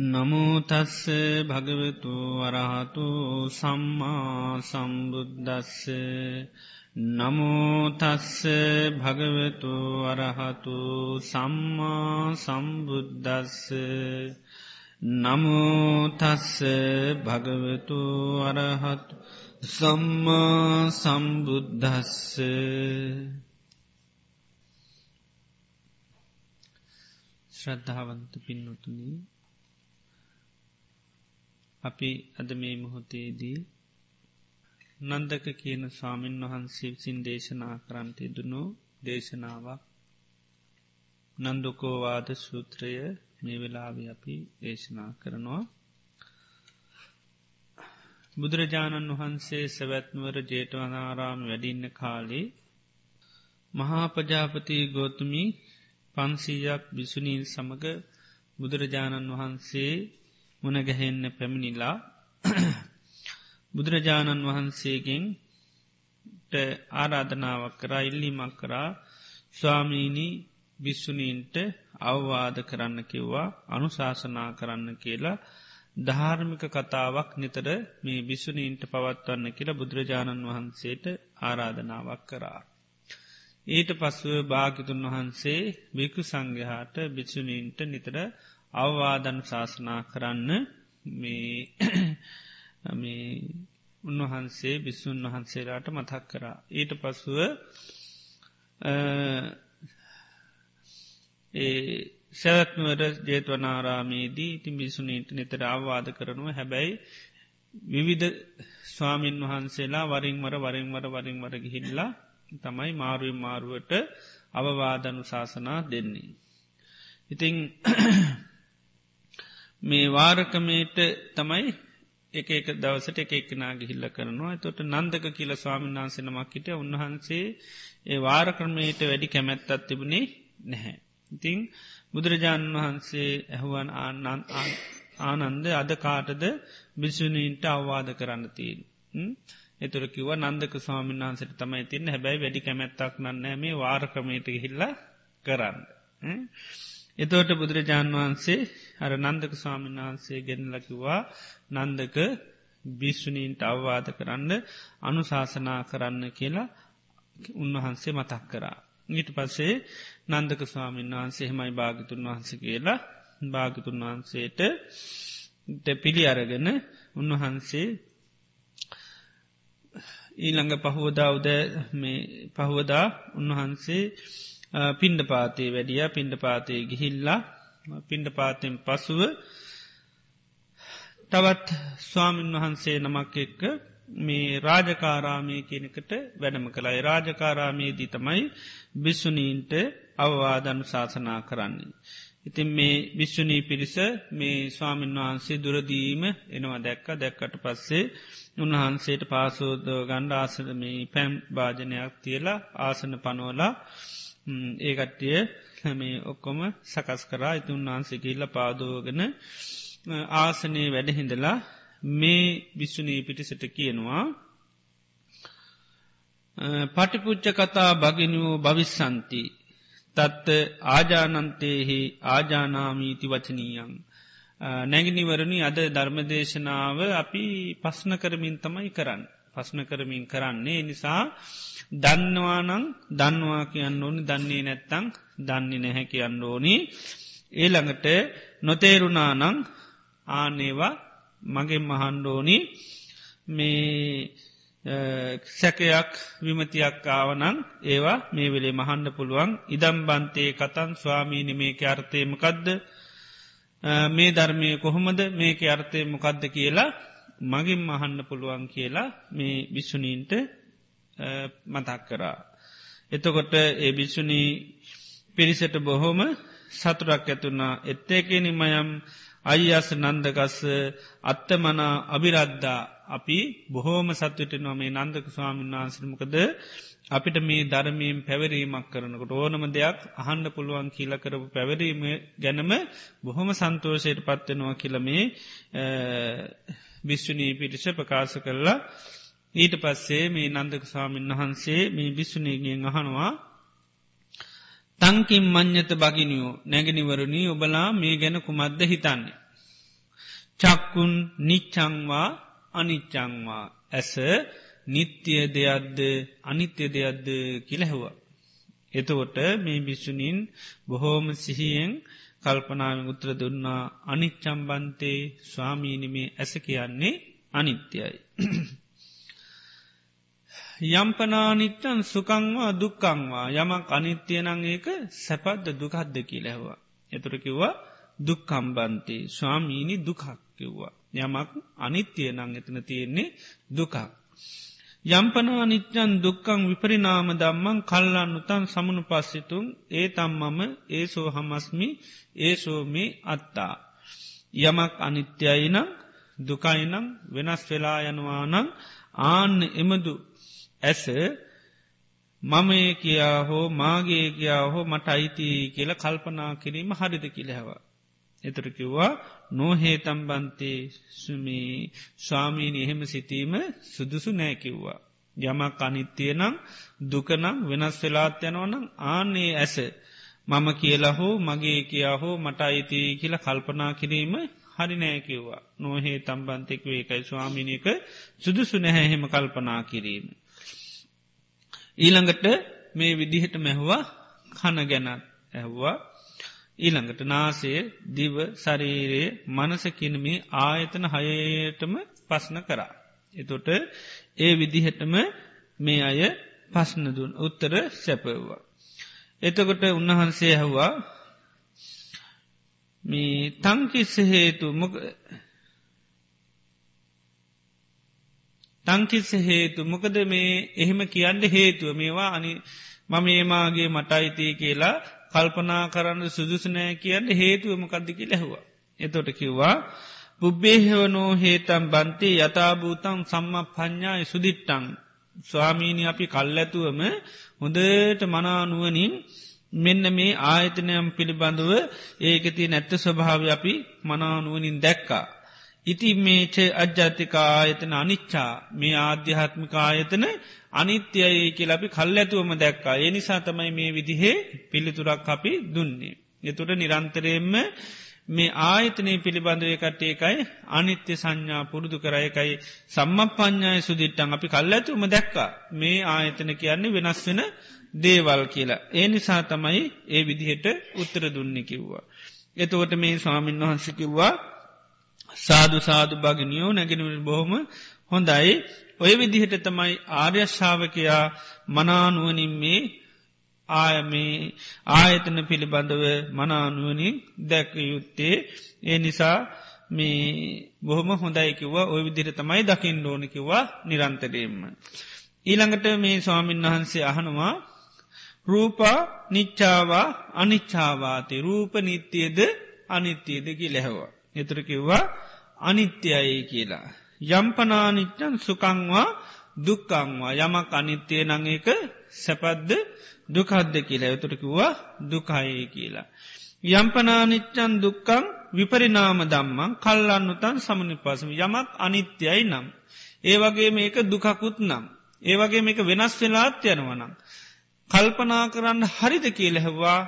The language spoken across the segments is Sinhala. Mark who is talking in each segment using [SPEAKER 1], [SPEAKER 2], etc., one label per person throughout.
[SPEAKER 1] නමුතස්ස භගවතු වරහතු සම්මා සම්බුද්දස්ස. නමුතස්ස භගවතු වරහතු සම්මා සම්බුද්දස්ස. නමුතස්ස භගවතු වරහතු සම්මා සම්බුද්ධස්ස ශ්‍රද්ධාවන්ත පින්නතුනී අපි අද මේ මොහොතේදී නන්දක කියන ස්වාමීන් වහන්සේ විසින් දේශනා කරන්ට දුනු දේශනාවක් නන්දකෝවාද සූත්‍රය මේ වෙලාව අපි දේශනා කරනවා. බුදුරජාණන් වහන්සේ සැවැත්නුවර ජේටවනාරාම වැඩින්න කාලේ මහාපජාපති ගෝතුමි පන්සීයක් බිසුනීන් සමඟ බුදුරජාණන් වහන්සේ මුණගැහෙන්න පැමිණිලා බුදුරජාණන් වහන්සේගෙන් ආරාධනාවක් කරා ඉල්ලිමක් කරා ස්වාමීණී බිස්සුනීන්ට අවවාද කරන්න කිව්වා අනුශාසනා කරන්න කියලා ධාර්මික කතාවක් නිතර මේ බිස්සුනීන්ට පවත්වන්න කියලා බුදුරජාණන් වහන්සේට ආරාධනාවක් කරා. ඊට පසුව භාගිතුන් වහන්සේ බිකු සංගහාට බිස්සුනීන්ට නිතර අවවාදන් ශාසනා කරන්න මේ උන්වහන්සේ බිස්සුන් වහන්සේලාට මතක් කරා. ඊට පසුව ඒ සැවත්නුවර ජේතවනාරාමේදී ඉතින් බිසුනීට නිතර අවවාද කරනුව හැබැයි විවිධ ස්වාමීන් වහන්සේලා වරින්වර වරින්වර වරින්වර ගිහිල්ලා තමයි මාරුවෙන් මාරුවට අවවාදනු ශාසනා දෙන්නේ. ඉතිං මේ වාරකමේට තමයි එක එක දවසට එක එකනා ගිහිල්ල කරනවා තොට නන්දක කියල ස්වාමීන් වහන්සෙනමක්කිට උන්වහන්සේ ඒ වාරක්‍රමයට වැඩි කැමැත්තත් තිබුණේ නැහැ. ඉතිං බුදුරජාණන් වහන්සේ ඇහුවන් ආනන්ද අද කාටද බිසුනීන්ට අවවාද කරන්න තිීන්. එතුර කිව නන්දක ස්වාමීන් වහන්සට තමයි තින්න හැබැයි වැඩි කැමැත්තක් නන්නෑ මේ වාරක්‍රමයට හිල්ල කරන්න. එතෝට බුදුරජාණන් වහන්සේ අර නන්දක ස්වාමීන් වහන්සේ ගෙනලකිවා නන්දක බිශ්ෂුනීන්ට අවවාද කරන්න අනුශාසනා කරන්න කියලා උන්වහන්සේ මතක් කරා. ඊට පස්සේ නන්දක ස්වාමීන් වහන්සේ හෙමයි භාගිතුන් වහන්ස කියලා භාගිතුන් වහන්සේට පිළි අරගෙන උන්වහන්සේ ඊළඟ පහුවදා උද මේ පහුවදා උන්වහන්සේ පින්ඩ පාතේ වැඩිය පින්ඩ පාතය ගිහිල්ලා පින්ඩ පාතෙන් පසුව තවත් ස්වාමීන් වහන්සේ නමක් එක්ක මේ රාජකාරාමය කියනකට වැඩම කළයි රාජකාරාමයේදී තමයි බිස්සුනීන්ට අවවාදනු ශාසනා කරන්නේ. ඉතින් මේ විශ්ෂුනී පිරිස මේ ස්වාමීන් වහන්සේ දුරදීම එනවා දැක්ක දැක්කට පස්සේ උන්වහන්සේට පාසෝදෝ ගණ්ඩ ආසන මේ පැම් භාජනයක් තියලා ආසන පනුවලා ඒකට්ටිය මේ ඔක්කොම සකස් කරා. ඉති උන්වහන්සේ කියල්ල පාදෝගන ආසනයේ වැඩහිඳලා මේ විශ්ෂුනී පිටිසට කියනවා පටිපුච්ච කතා භගිනිවූ භවිස්සන්ති තත්ත ආජානන්තයෙහි ආජානාමීති වචනීයන් නැගිනිවරණි අද ධර්මදේශනාව අපි පස්න කරමින් තමයි කරන්න. පස්න කරමින් කරන්නේ. නිසා දන්නවානං දන්නවා කියන්න ඕනි. දන්නේ නැත්තං දන්නේ නැහැ කියන්න ඕනි. ඒළඟට නොතේරුණානං ආනේවා මගේ මහන්ඩෝනි මේ සැකයක් විමතියක් ආවනං ඒවා මේ වෙලේ මහන්ඩ පුළුවන්. ඉදම් බන්තේ කතන් ස්වාමීනි මේක අර්ථයමකදද මේ ධර්මය කොහොමද? මේක අර්ථය මොකක්ද කියලා මගින් මහන්න පුළුවන් කියලා මේ විශ්ෂුනීන්ට මතක් කරා. එතකොට ඒ භික්‍ෂුණී පිරිසට බොහොම සතුරක් ඇතුනා එත්තේකෙන මයම් අයියස නන්දකස්ස අත්තමනා අභිරද්දා අපි බොහෝම සත්වට නොමේ නන්දක ස්වාමීන් වහන්සරමකද අපිට මේ ධර්මීම් පැවරීමක් කරනකට ඕනම දෙයක් අහන්ඩ පුළුවන් කියල කරපු පැවරීම ගැනම බොහොම සන්තෝෂයට පත්වෙනවා කියලමේ භිශ්ෂුණී පිටිෂ ප්‍රකාශ කරලා ඊට පස්සේ මේ නන්දක ස්වාමීන් වහන්සේ මේ භිස්සුනීගෙන් අහනවා තංකින් මං්්‍යත බගිනියෝ නැගෙනවරණී ඔබලා මේ ගැන කුමද්ද හිතන්නේ. චක්කුන් නිච්චංවා අනිච්චංවා ඇස නිත්‍යය දෙයක්ද අනිත්‍ය දෙයක්ද කියලැහවා. එතකොට මේ භිෂ්ෂුණීන් බොහෝම සිහියෙන් කල්පනාව උත්‍ර දුන්නා අනිච්චම්බන්තේ ස්වාමීනිමේ ඇස කියන්නේ අනිත්‍යයි. යම්පනානිච්චන් සුකංවා දුක්කංවා යමක් අනිත්‍යයනං ඒක සැපද්ද දුකද්ද කියලැහවා. එතුරකිව්වා දුක්කම්බන්තේ ස්වාමීණි දුකක් කිව්වා. යමක් අනිත්‍යය නං එතන තියෙන්නේ දුකක්. යම්පනා නිච්චන් දුක්කං විපරිනාම දම්මන් කල්ලන්න උතන් සමනු පස්සිතුන් ඒ තම්මම ඒ සෝ හමස්මි ඒ සෝමි අත්තා. යමක් අනිත්‍යයිනම් දුකයිනම් වෙනස් වෙලා යනවානං ආන්න එමදු ඇස මමය කියා හෝ මාගේ කියා හෝ මට අයිති කියල කල්පනා කිරීම හරිද කිලහැවා. එතුර කිව්වා නොහේ තම්බන්තේ සුමී ස්වාමීනි එහෙම සිතීම සුදුසු නෑකිව්වා. යමක් අනිත්‍යයනම් දුකනම් වෙනස් වෙලාත් යනවනම් ආනේ ඇස මම කියලා හෝ මගේ කියා හෝ මට අයිති කියලා කල්පනා කිරීම හරි නෑකිව්වා නොහේ තම්බන්තෙක් වේකයි ස්වාමිනික සුදුසු නැහැහෙම කල්පනා කිරීම. ඊළඟට මේ විදිහට මැහවා කන ගැනත් ඇහ්වා ඊළඟට නාසේ දිව ශරීරයේ මනසකිනමේ ආයතන හයයටම පස්න කරා. එතොට ඒ විදිහටම මේ අය පස්නදුන් උත්තර සැපවවා. එතකොට උන්වහන්සේ හවා මේ තංකිස්ස හේතු මොක තංකිස්ස හේතු මොකද මේ එහෙම කියන්න හේතුව මේවා අනි මම ඒමාගේ මටයිතිය කියලා කල්පනා කරන්න සුදුසනෑ කියන්න හේතුවමකක්දිකි ලැහවා. එතොට කිව්වා පුබ්බේහවනෝ හේතම් බන්තේ යථභූතන් සම්ම පඥ්ඥාය සුදිට්ටං ස්වාමීණි අපි කල්ඇතුවම හොඳට මනානුවනින් මෙන්න මේ ආයතනයම් පිළිබඳව ඒකති නැත්ත ස්වභාව අපි මනානුවනින් දැක්කා. ඉති මේච අජ්ජාතික ආයතන අනිච්චා මේ ආධ්‍යාත්මික ආයතන අනිත්‍යයි කියල අපි කල් ඇතුවම දැක්කා. ඒ නිසා තමයි මේ විදිහේ පිළිතුරක් අපි දුන්නේ. එතුට නිරන්තරයෙන්ම මේ ආයතනය පිළිබඳව කට්ටේකයි අනිත්‍ය සංඥා පුරුදු කරයකයි සම්ම පඥ්ඥාය සුදිට්ටන් අපි කල් ඇතුම දැක්කා මේ ආයතන කියන්නේ වෙනස් වෙන දේවල් කියලා. ඒ නිසා තමයි ඒ විදිහට උත්තර දුන්න කිව්වා. එතවට මේ ස්වාමීන් වහන්සකිව්වා සාදු සාදු භගනියෝ නැගෙනවල් බොහොම හොඳයි. ඔය විදිහට තමයි ආර්යශ්ාවකයා මනානුවනින් මේ ආයමේ ආයතන පිළිබඳව මනානුවනින් දැක යුත්තේ. ඒ නිසා මේ බොහොම හොඳයිකිවා ඔය විදිර තමයි දකිින් ඕනකිවා නිරන්තරයෙන්ම. ඊළඟට මේ ස්වාමීන් වහන්සේ අහනවා රූපා නිච්චාවා අනිච්චාවාතය රූප නිත්‍යයද අනිත්‍යයදකි ලැහවා. එතුරකිව්වා අනිත්‍යයි කියලා. යම්පනානිච්චන් සුකංවා දුක්කංවා යමක් අනිත්‍යය නංඒක සැපද්ද දුකද්ද කියලා එතුරකිව්වා දුකයි කියලා. යම්පනානිච්චන් දුක්කං විපරිනාම දම්මන් කල්ලන්නුතන් සමනි පසම යමක් අනිත්‍යයි නම්. ඒවගේ මේක දුකකුත් නම්. ඒවගේ මේක වෙනස් වෙලාත් යනවනම්. කල්පනා කරන්න හරිද කියලෙහවා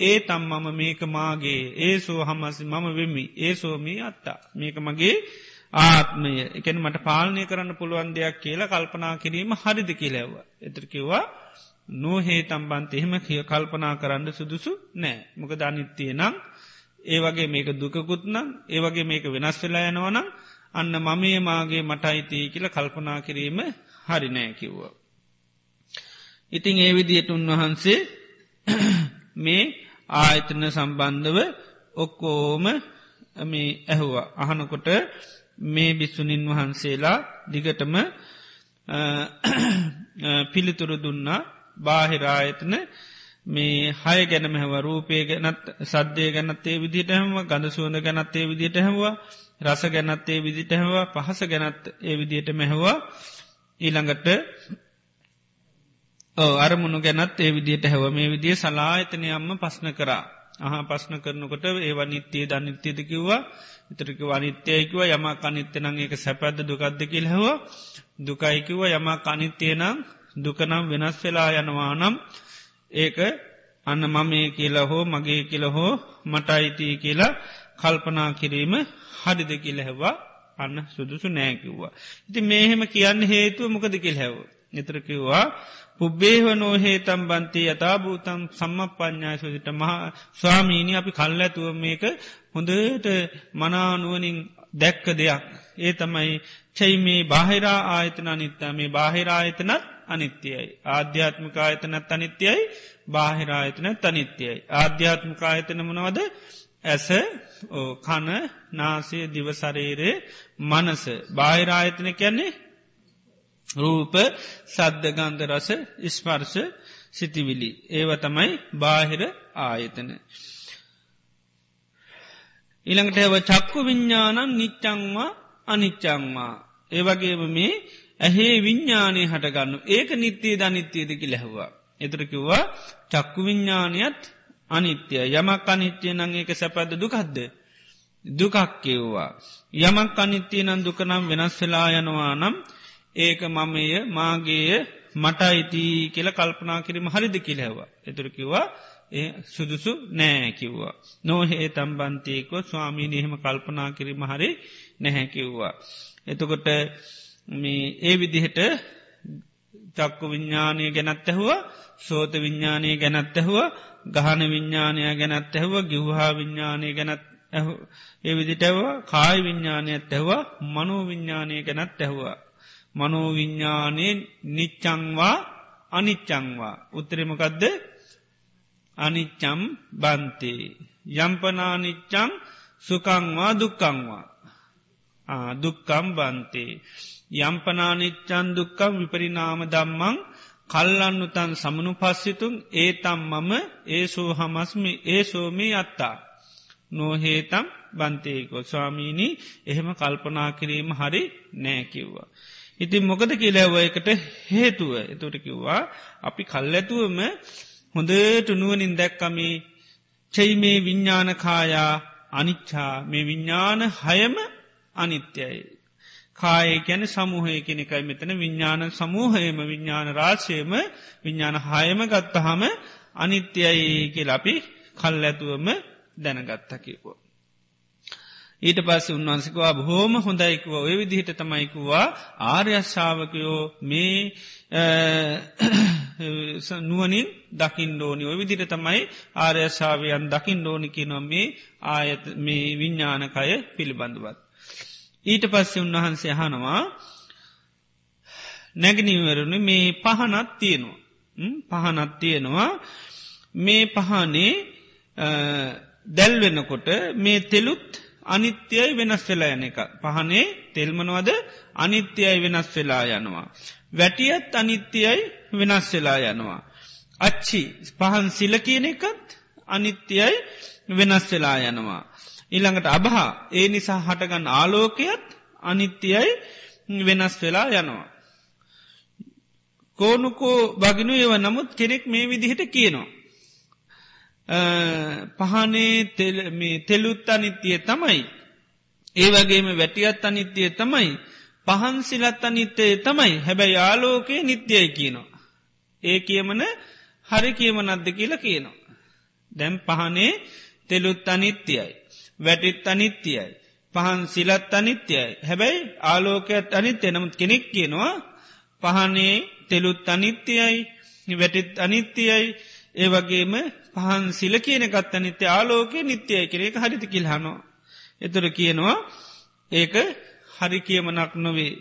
[SPEAKER 1] ඒ තම්මම මේක මාගේ ඒ සෝ හමසි මම වෙමි ඒ සෝමී අත්තා. මේක මගේ ආත්මය. එකන මට පාලනය කරන්න පුළුවන් දෙයක් කියලා කල්පනා කිරීම හරිද කියලැව එතරකිවා නෝහේ තම්බන්ත එහෙම කිය කල්පනා කරන්න සුදුසු නෑ. මොක ධනිත්තිය නම් ඒ වගේ මේක දුකකුත් නම් ඒ වගේ මේක වෙනස් වෙලා යනවනම් අන්න මමේ මාගේ මටයිතිය කියල කල්පනා කිරීම හරි නෑ කිව්වා. ඉතිං ඒ විදියට උන්වහන්සේ මේ ආයතන සම්බන්ධව ඔක්කෝම මේ ඇහුවා. අහනකොට මේ බිස්සුනින් වහන්සේලා දිගටම පිළිතුරු දුන්නා බාහිරායතන මේ හය ගැනම හැව රූපය ගැනත් සද්‍යය ගැනත්තේ විදිට හැම ගඳ සුවඳ ගැනත්තේ විදිට හැවා රස ගැනත්තේ විදිට හැවා පහස ගැනත් ඒ විදියට මෙහවා ඊළඟට අරමුණු ගැනත් ඒ විදියට හැව මේ විදිිය සලාහිතනයම්ම පස්්න කරා. අහ පස්්න කරනකොට ඒවා නිත්‍යය දනිත්‍යද කිව්වා. ඉතරික වනිත්‍යයකිව යම අනිත්‍යනං ඒක සැපැද්ද දුකක්ද කිල් හැව දුකයිකිව යම අනිත්‍යයනම් දුකනම් වෙනස් වෙලා යනවා නම් ඒක අන්න මමේ කියලා හෝ මගේ කියල හෝ මට අයිතිය කියලා කල්පනා කිරීම හරිද කියල හැවා අන්න සුදුසු නෑකිව්වා. ඉති මේහෙම කියන්න හේතුව මොකද කිල් හැව. නිතරකිව්වා පුබ්බේව නෝහේතම් බන්තේ යථභූතම් සම්ම ප්ඥා සෝසිට මහා ස්වාමීණි අපි කල් ඇතුව මේක හොඳට මනානුවනින් දැක්ක දෙයක්. ඒ තමයි චයි මේ බාහිරා ආයතන අනිත්තා මේ බාහිරායතනත් අනිත්‍යයයි. ආධ්‍යාත්මිකායතනත් අනිත්‍යයයි බාහිරායතන තනිත්‍යයයි. ආධ්‍යාත්මිකායතන මනවද ඇස කන නාසය දිවසරේරේ මනස බාහිරායතන කැන්නේ රූප සද්ධගන්ධ රස ස්පර්ශ සිතිවිලි. ඒව තමයි බාහිර ආයතන. ඉළඟට ඇව චක්කු විඤ්ඥානන් නිච්චංවා අනිච්චංවා. ඒවගේම මේ ඇහේ විඤ්ඥානය හටගන්නු ඒක නිත්‍යයේ ධනිත්‍යයදකි ලැහවා. එතුරකිව්වා චක්කු විඤ්ඥානයත් අනිත්‍යය යමක් අනිත්‍යය නං ඒක සැපැද දුකක්ද. දුකක් කිව්වා. යමක් අනිත්‍යය නම් දුකනම් වෙනස් වෙලා යනවා නම් ඒක මමය මාගේය මට අයිති කියල කල්පනා කිරීම හරිද කිලහැවා. එතුර කිව්වා ඒ සුදුසු නෑ කිව්වා. නොහේ තම්බන්තයකෝ ස්වාමීනි එහෙම කල්පනා කිරීම හරි නැහැ කිව්වා. එතකොට මේ ඒ විදිහට චක්කු විඤ්ඥානය ගැනත් ඇහුව සෝත විඤ්ඥානය ගැනත් ඇහුව ගහන විඤ්ඥානය ගැනත් ඇහුව ගිව්හා විඤ්ඥානය ගැනත් ඒ විදිටව කායි විඤ්ඥානයත් ඇහවා මනෝ විඤ්ඥානය ගැනත් ඇහවා. මනෝවිඤ්ඥානයෙන් නිච්චංවා අනිච්චංවා උත්තරමකදද අනිච්චම් බන්තේ. යම්පනානිච්චං සුකංවා දුක්කංවා දුක්කම් බන්තේ. යම්පනානිච්චන් දුක්කම් විපරිනාම දම්මං කල්ලන්නු තන් සමනු පස්සිතුන් ඒතම් මම ඒසෝ හමස්මි ඒ සෝමී අත්තා. නොහේතම් බන්තේකෝ. ස්වාමීණී එහෙම කල්පනා කිරීම හරි නෑකිව්වා. ඉතින් මොකද කියලැව එකට හේතුව. එතොට කිව්වා අපි කල්ලැතුවම හොඳට නුවනින් දැක්කමි. චෙයි මේ විඤ්ඥානකායා අනිච්චා මේ විඤ්ඥාන හයම අනිත්‍යයි. කාය ගැන සමූහය කෙනෙකයි මෙතන විඤ්ඥාන සමූහයම විඤ්ඥාන රාශයම විඤ්ඥාන හයම ගත්තහම අනිත්‍යයි කියල අපි කල් ඇතුවම දැනගත්තකිවෝ. ඊට පස්ස උන්වන්සිකවා බොහෝම හොඳයිකුව ඔය විදිහට තමයිකුවා ආර්යශ්ාවකයෝ මේ නුවනින් දකිින් ඩෝනි ඔය විදිට තමයි ආර්යශාවයන් දකිින් ඩෝනිකි නොම මේ ආයත මේ විඤ්ඥානකය පිළිබඳවත්. ඊට පස්සේ උන්වහන්සේ අහනවා නැගනිවරුණ මේ පහනත් තියෙනවා. පහනත් තියෙනවා මේ පහනේ දැල්වෙනකොට මේ තෙලුත් අනිත්‍යයි වෙනස් වෙලා යන එක. පහනේ තෙල්මනවද අනිත්‍යයි වෙනස් වෙලා යනවා. වැටියත් අනිත්‍යයි වෙනස් වෙලා යනවා. අච්චි පහන් සිල කියන එකත් අනිත්‍යයි වෙනස් වෙලා යනවා. ඉළඟට අබහා ඒ නිසා හටගන්න ආලෝකයත් අනිත්‍යයි වෙනස් වෙලා යනවා. කෝනුකෝ බගිනු ඒව නමුත් කෙනෙක් මේ විදිහට කියනවා. පහනේ තෙලුත් අනිත්‍යය තමයි. ඒ වගේම වැටියත් අනිත්‍යය තමයි. පහන් සිලත් අනිත්‍යය තමයි හැබැයි යාලෝකයේ නිත්‍යය කියනවා. ඒ කියමන හරි කියමනද්ද කියලා කියනවා. දැම් පහනේ තෙලුත් අනිත්‍යයි. වැටිත් අනිත්‍යයි. පහන් සිලත් අනිත්‍යයි. හැබැයි ආලෝකයට අනිත්‍ය නමුත් කෙනෙක් කියනවා පහනේ තෙලුත් අනිත්‍යයි වැටිත් අනිත්‍යයි ඒ වගේම පහන් සිල කියනකත් අනිත්‍ය ආලෝකය නිත්‍යය කෙනෙක් හරිති කිල්හනවා. එතුර කියනවා ඒක හරි කියමනක් නොවේ.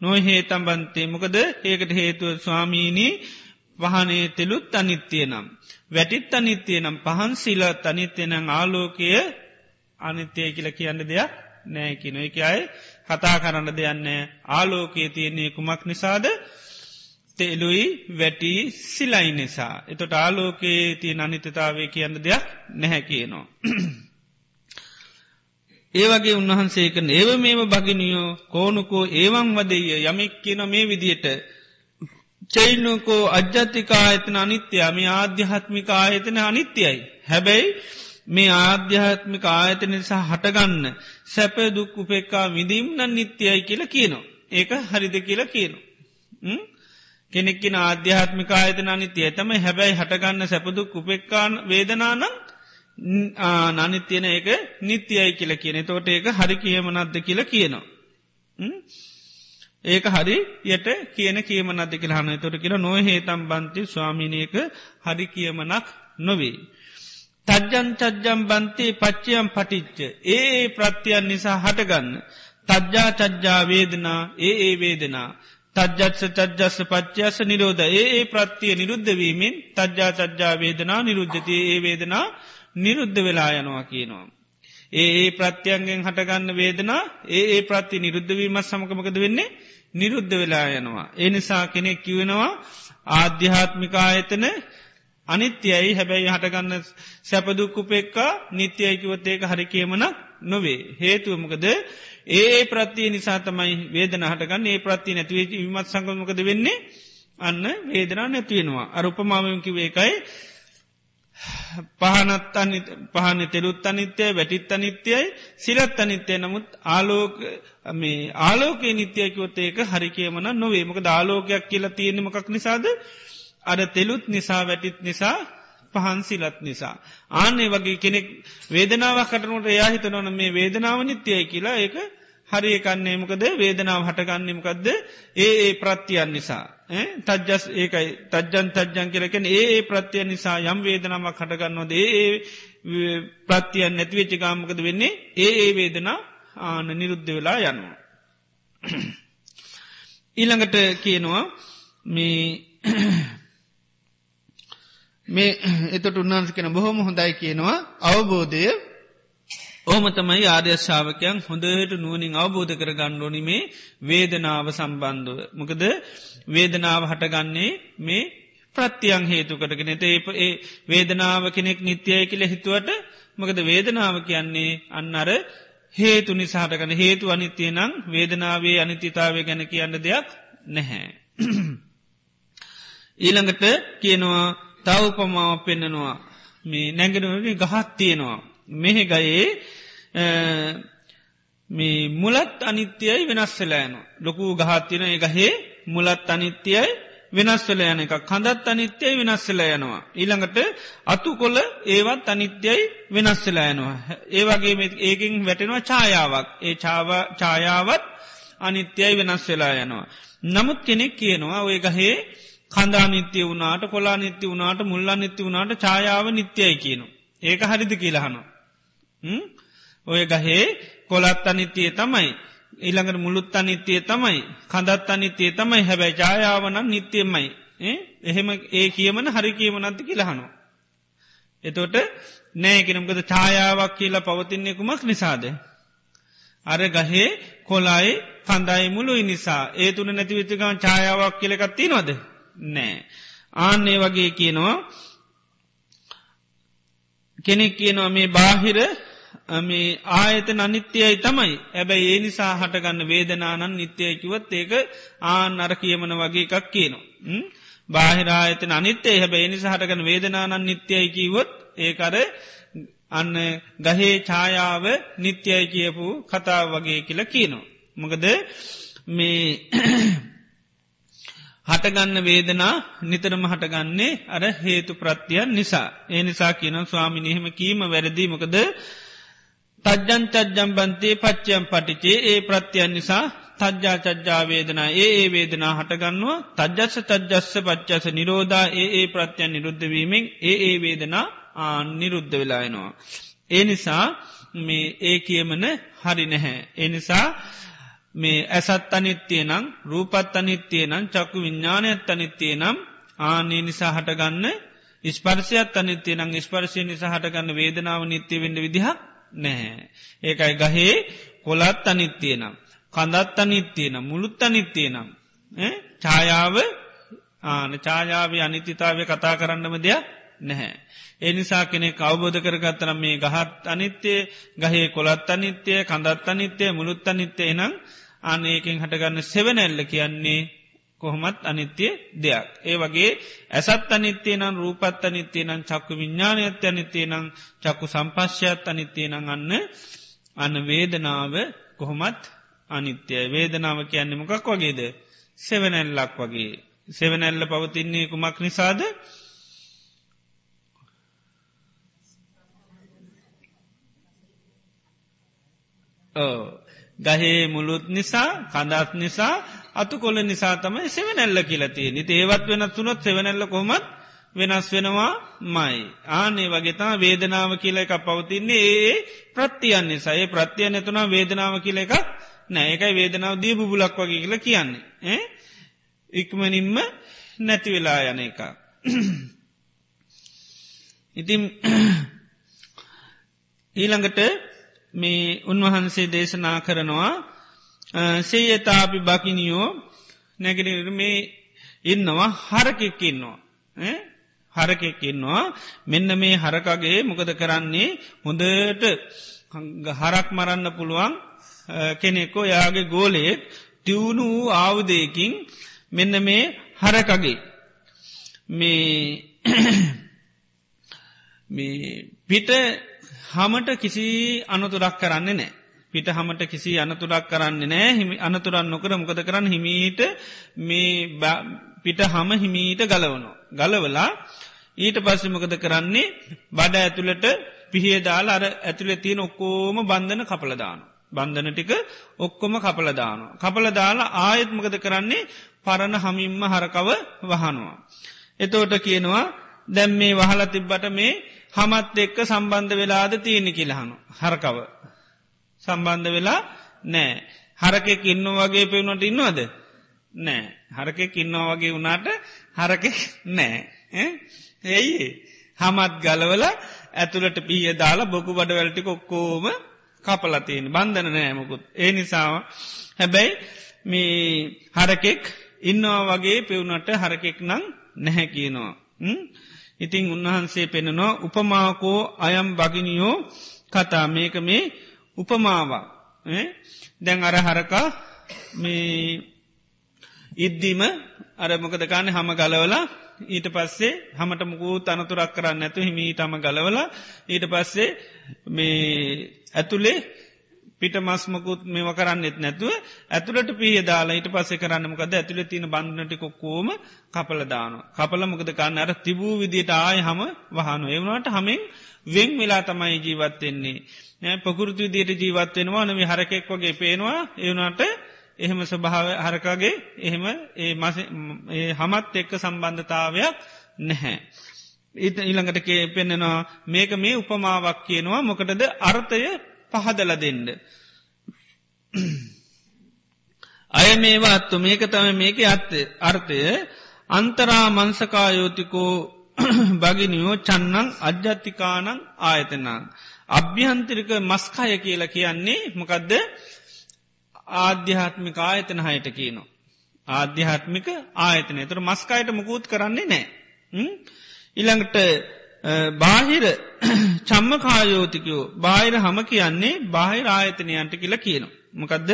[SPEAKER 1] නොහේ තම්බන්තේ මොකද ඒකට හේතුව ස්වාමීණී වහනේ තෙලුත් අනිත්‍යය නම්. වැටිත් අනිත්‍යය නම් පහන් සිලත් අනිත්‍යය නම් ආලෝකය අනිත්‍යය කියල කියන්න දෙයක් නෑකින එක අයි කතා කරන්න දෙයන්න ආලෝකයේ තියන්නේ කුමක් නිසාද තෙලුයි වැටි සිලයි නිසා. එතොට ආලෝකයේ තිය අනිතතාවේ කියන්න දෙයක් නැහැ කියනවා. ඒවගේ උන්වහන්සේක ඒව මේම භගිනියෝ කෝනුකෝ ඒවන් වදෙය යමෙක් කියන මේ විදියට චෛනකෝ අජ්‍යතිකා එතන අනිත්‍යයා මේ ආධ්‍යාත්මික ආයතන අනිත්‍යයි. හැබැයි මේ ආධ්‍යාත්මික ආයතන නිසා හටගන්න සැප දුක් උපෙක්කා විදීම් නන් නිත්‍යයයි කියලා කියනවා. ඒක හරිද කියලා කියනවා. කෙනෙක්කින ආධ්‍යාත්මික ආයතන අනිත්‍යය තම හැබැයි හටගන්න සැපදුක් උපෙක්කාන් වේදනානම් නනිත්‍යයන ඒක නිත්‍යයයි කියල කියන තෝට ඒක හරි කියමනත්ද කියල කියනවා. ඒක හරි යට කියන කියමනද කියලාහන තොට කියල නොහේතම් බන්ති ස්වාමිනයක හරි කියමනක් නොවේ. තජ්ජන් චජ්ජම් බන්තේ පච්චයම් පටිච්ච ඒ ප්‍රත්‍යයන් නිසා හටගන්න. තජ්ජා චජ්ජා වේදනා ඒ ඒ වේදනා. තජ්ජත්ස චජ්ජස්ස පච්චයස නිරෝධ ඒ ඒ ප්‍රත්තිය නිරුද්ධවීමෙන් තජ්ජා චජ්ජා වේදනා නිරුද්ධතිය ඒ වේදනා නිරුද්ධ වෙලා යනවා කියනවා. ඒ ඒ ප්‍රත්‍යයන්ගෙන් හටගන්න වේදනා ඒ ඒ ප්‍රත්ති නිරුද්ධවීමත් සමකමකද වෙන්නේ නිරුද්ධ වෙලා යනවා. ඒ නිසා කෙනෙක් කිවෙනවා ආධ්‍යාත්මිකායතන අනිත්‍යයි හැබැයි හටගන්න සැපදුක්කුපෙක්කා නිත්‍යයකිවත් ඒක හරි කියමනක් නොවේ. හේතුවමකද ඒ ප්‍රත්තිය නිසා තමයි වේදන හටගන්න. ඒ ප්‍රත්ති නැතිවේ විමත් සංගමකද වෙන්නේ? අන්න වේදනා නැතිවෙනවා. අරුපමාවකිව ඒකයි. පහනත් පහන තෙරුත් අනිත්‍යය වැටිත් අනිත්‍යයයි සිරත් අනිත්‍යය. නමුත් ආලෝක මේ ආලෝක නිත්‍යයකොත් ඒක හරිකේමන නොවේ මොක දාලෝකයක් කියලා තියෙනමකක් නිසාද? අර තෙලුත් නිසා වැටිත් නිසා පහන්සිලත් නිසා. ආනේ වගේ කෙනෙක් වේදනාවක් කටනට යාහිතනවන මේ වේදනාව නිත්‍යය කියලා ඒක හරි එකන්නේ මොකද වේදනාව හටගන්නමකක්ද ඒ ඒ ප්‍රත්තියන් නිසා. තජ්ජස් ඒකයි තජ්ජන් තජ්ජන් කියලකෙන ඒ ඒ ප්‍රත්තිය නිසා යම් වේදනාවක් හටගන්නවද ඒ ප්‍රත්තියන් නැතිවෙච්චි ගාමකද වෙන්නේ ඒ ඒ වේදනා ආන නිරුද්ධ වෙලා යනවා. ඊළඟට කියනවා මේ මේ එතට උන්නාන්ස කෙන බොහොම හොඳයි කියනවා අවබෝධය ඕම තමයි ආර්යශාවකයන් හොඳට නුවනින් අවබෝධ කර ගණ්ඩෝනිමේ වේදනාව සම්බන්ධව. මොකද වේදනාව හටගන්නේ මේ ප්‍රත්තියන් හේතු කරගෙන ඒ ඒ වේදනාව කෙනෙක් නිත්‍යය කියල හිතුවට මකද වේදනාව කියන්නේ අන්න අර හේතු නිසාටකන හේතු අනිත්‍යය නම් වේදනාවේ අනිත්‍යතාවය ගැන කියන්න දෙයක් නැහැ. ඊළඟට කියනවා තවපමාව පෙන්නනවා මේ නැගෙනුවගේ ගහත් තියෙනවා. මෙහෙ ගයේ මේ මුලත් අනිත්‍යයයි වෙනස්සලෑන ලොකු ගහත්තින එකහේ මුලත් අනිත්‍යයයි වෙනස්වල යන එක කඳත් අනිත්‍යයි වෙනස්සල යනවා. ඊළඟට අතු කොල ඒවත් අනිත්‍යයි වෙනස්සල යනවා. ඒවගේ ඒකින් වැටෙනවා ඡායාවක්. ඒ ඡායාවත් අනිත්‍යයි වෙනස් වෙලා යනවා. නමුත් කෙනෙක් කියනවා ඔය ගහේ කඳා නිත්‍ය වුණට කොලා නිත්‍ය වුණට මුල්ලා නිත්‍ය වුණට ඡායාව නිත්‍යයි කියනු. ඒක හරිද කියලහනවා. ඔය ගහේ කොලත් අනිත්‍යය තමයි. ඊළඟට මුළුත් අනිත්‍යය තමයි කඳත් අනිත්‍යය තමයි හැබැයි ජායාවනන් නිත්‍යයමයි. එහෙම ඒ කියමන හරි කියමනත්ති කියලහනවා. එතොට නෑගෙනම්කද ඡායාවක් කියලා පවතින්නේ කුමක් නිසාද. අර ගහේ කොලායි කඳයි මුළුයි නිසා ඒ තුන නැතිවිතිකම ඡායාවක් කියලකත්ති නොද නෑ. ආන්නේ වගේ කියනවා කෙනෙක් කියනවා මේ බාහිර මේ ආයතන අනිත්‍යයයි තමයි ඇබැයි ඒ නිසා හටගන්න වේදනානන් නිත්‍යයකිවත් ඒක ආන අර කියමන වගේ එකක් කියනවා. බාහිරායතන අනිත්‍යය හැබැයි නිසා හටගන්න වේදනානන් නිත්‍යයකිවොත් ඒකර අන්න ගහේ ඡායාව නිත්‍යය කියපු කතාව වගේ කියලා කියනවා. මොකද මේ හටගන්න වේදනා නිතරම හටගන්නේ අර හේතු ප්‍රත්තියන් නිසා. ඒ නිසා කියන ස්වාමිනිහෙම කීම වැරදිීමකද තජ්ජන් චජ්ජම් බන්තේ පච්චයම් පටිචේ ඒ ප්‍රත්‍යයන් නිසා තජ්ජා චජ්ජා වේදනා ඒ ඒ වේදනා හටගන්නවා තජ්ජස්ස තජ්ජස්ස පච්චස නිරෝධා ඒ ඒ ප්‍රත්‍යයන් නිරුද්ධවීමෙන් ඒ ඒ වේදනා ආ නිරුද්ධ වෙලායනවා. ඒ නිසා මේ ඒ කියමන හරි නැහැ. ඒ නිසා මේ ඇසත් අනිත්‍යය නම් රූපත් අනිත්‍යය නම් චක්කු විඤ්ඥානයත් අනිත්‍යය නම් ආනේ නිසා හටගන්න ස්පර්ශයත් අනිත්‍යය නම් ස්පර්ශය නිසා හටගන්න වේදනාව නිත්‍යය වෙන්න විදිහක් නැහැ. ඒකයි ගහේ කොලත් අනිත්තිය නම්. කඳත් අනිත්තිය නම් මුළුත් අනිත්තිය නම්. ඡායාව ආන ඡායාව අනිත්‍යතාවය කතා කරන්නම දෙයක් නැහැ. එනිසා කෙනෙ කවබෝධ කරගත්තරම් මේ ගහත් අනිත්‍යය ගහේ කොළත් අනිත්‍යය කඳත් අනිත්‍යය මුළුත් අනිත්‍යය නම් අනඒකින් හටගන්න සෙවනැල්ල කියන්නේ කොහොමත් අනිත්‍යය දෙයක්. ඒ වගේ ඇසත් අනිත්‍යය නම් රූපත් අනිත්‍යය නම් චක්කු විඤ්ඥානයත් අනිත්‍යය නම් චක්කු සම්පශ්‍යත් අනිත්‍යය නං අන්න අන්න වේදනාව කොහොමත් අනිත්‍යය. වේදනාව කියන්නේ මොකක් වගේද? සෙවනැල්ලක් වගේ. සෙවනැල්ල පවතින්නේ කුමක් නිසාද? ගහේ මුළුත් නිසා කඳත් නිසා අතු කොල නිසා තමයි සෙවනැල්ල කියලතිය නිති ඒවත් වෙනත් තුනොත් සෙවනැල්ල කොමත් වෙනස් වෙනවා මයි. ආනේ වගේතා වේදනාව කියල එක පවතින්නේ ඒ ප්‍රත්තියන් නිසා ඒ ප්‍රත්තිය නැතුනා වේදනාව කියල එකක් නෑ එකයි වේදනාව දී බුලක් වගේ කියල කියන්නේ. ඉක්මනින්ම නැති වෙලා යන එක. ඉතින් ඊළඟට මේ උන්වහන්සේ දේශනා කරනවා. සේයතාපි බකිනියෝ නැගෙනර මේ ඉන්නවා හරකෙක්කින්නවා. හරකෙක්කින්නවා මෙන්න මේ හරකගේ මොකද කරන්නේ? හොඳට හරක් මරන්න පුළුවන් කෙනෙක්කෝ යාගේ ගෝලයෙක් තිවුණු වූ ආවුදයකින් මෙන්න මේ හරකගේ මේ පිට හමට කිසි අනතුරක් කරන්නේ නෑ. පිට හමට කිසි අනතුරක් කරන්නේ නෑ හිමි අනතුරන් නොකර මොකද කරන්න හිමීට මේ පිට හම හිමීට ගලවනු. ගලවලා ඊට පස්සෙ මොකද කරන්නේ බඩ ඇතුළට පිහියදාල අර ඇතුළෙ තියෙන ඔක්කෝම බන්ධන කපලදාන. බන්ධන ටික ඔක්කොම කපලදාන. කපලදාලා ආයත්මකද කරන්නේ පරණ හමින්ම හරකව වහනවා. එතෝට කියනවා දැම් මේ වහල තිබ්බට මේ හමත් එක්ක සම්බන්ධ වෙලාද තියෙනෙ කියලහනු. හරකව. සම්බන්ධ වෙලා නෑ. හරකෙක් ඉන්න වගේ පෙවුණට ඉන්නවද. නෑ. හරකෙක් ඉන්නවා වගේ වුණාට හරකෙක් නෑ. ඇයි හමත් ගලවල ඇතුළට පිය දාලා බොකු බඩවැල්ටි කොක්කෝම කපලතියෙන් බන්ධන නෑමකුත්. ඒ නිසාාව හැබැයි මේ හරකෙක් ඉන්නවා වගේ පෙවුනට හරකෙක් නං නැහැ කියනවා. ඉතිං උන්වහන්සේ පෙනනවා උපමාකෝ අයම් බගිනියෝ කතා. මේක මේ උපමාවක්. දැන් අර හරකා මේ ඉද්දීම අරමොකද කාන්න හම ගලවලා ඊට පස්සේ හමට මුකූ තනතුරක් කරන්න ඇතු හිමීටම ගලවල ඊට පස්සේ මේ ඇතුළේ පිට මස්මකුත් මෙව කරන්නෙත් නැතුව ඇතුළට පිය දාලා ඊට පස්සේ කරන්නමකද ඇතුළ තින බන්ධනටි කොක්කෝම කපල දාන. කපල මොකද කන්න අර තිබූ විදියට ආය හම වහනු එවනට හමෙන් වෙන් වෙලා තමයි ජීවත්වෙන්නේ. පකුරුතු විදියට ජීවත්වෙනවා නම හරකෙක් වගේ පේනවා. එවනට එහෙම ස්වභාව හරකාගේ එහෙම ඒ හමත් එක්ක සම්බන්ධතාවයක් නැහැ. ඉත ඊළඟට පෙන්නෙනවා මේක මේ උපමාවක් කියනවා. මොකටද? අර්ථය පහදල දෙන්න. අය මේවා අත්තු මේක තම මේක ඇත්ත අර්ථය අන්තරා මංසකායෝතිකෝ භගිනියෝ චන්නං අජ්‍යත්තිකානං ආයතනං. අභ්‍යහන්තරික මස්කාය කියලා කියන්නේ මොකදද ආධ්‍යාත්මික ආයතන හයට කියනවා. ආධ්‍යාත්මික ආයතනය තුර මස්කායට මුකූත් කරන්නේ නෑ. ඉළඟට බාහිර චම්ම කායෝතිකයෝ බාහිර හම කියන්නේ බාහිර ආයතනයන්ට කියලා කියනවා. මොකදද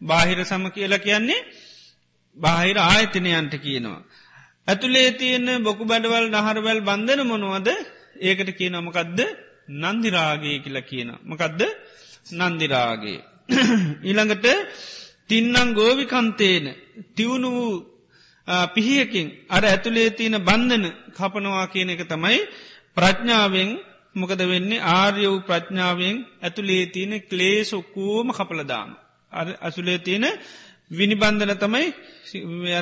[SPEAKER 1] බාහිර සම කියලා කියන්නේ බාහිර ආයතනයන්ට කියනවා. ඇතුළේ තියෙන බොකු බඩවල් නහරවැල් බන්ධන මොනුවද ඒකට කියන මොකදද නන්දිරාගේ කියලා කියන. මොකදද නන්දිරාගේ. ඊළඟට තින්නං ගෝවිකන්තේන තිවුණු වූ පිහියකින් අර ඇතුළේ තියෙන බන්ධන කපනවා කියන එක තමයි ප්‍රඥාවෙන් මොකද වෙන්නේ ආර්ය වූ ප්‍රඥාවෙන් ඇතුළේ තියෙන ක්ලේස් ඔක්කෝම කපලදාන. අසුලේ තියෙන විනිබන්ධන තමයි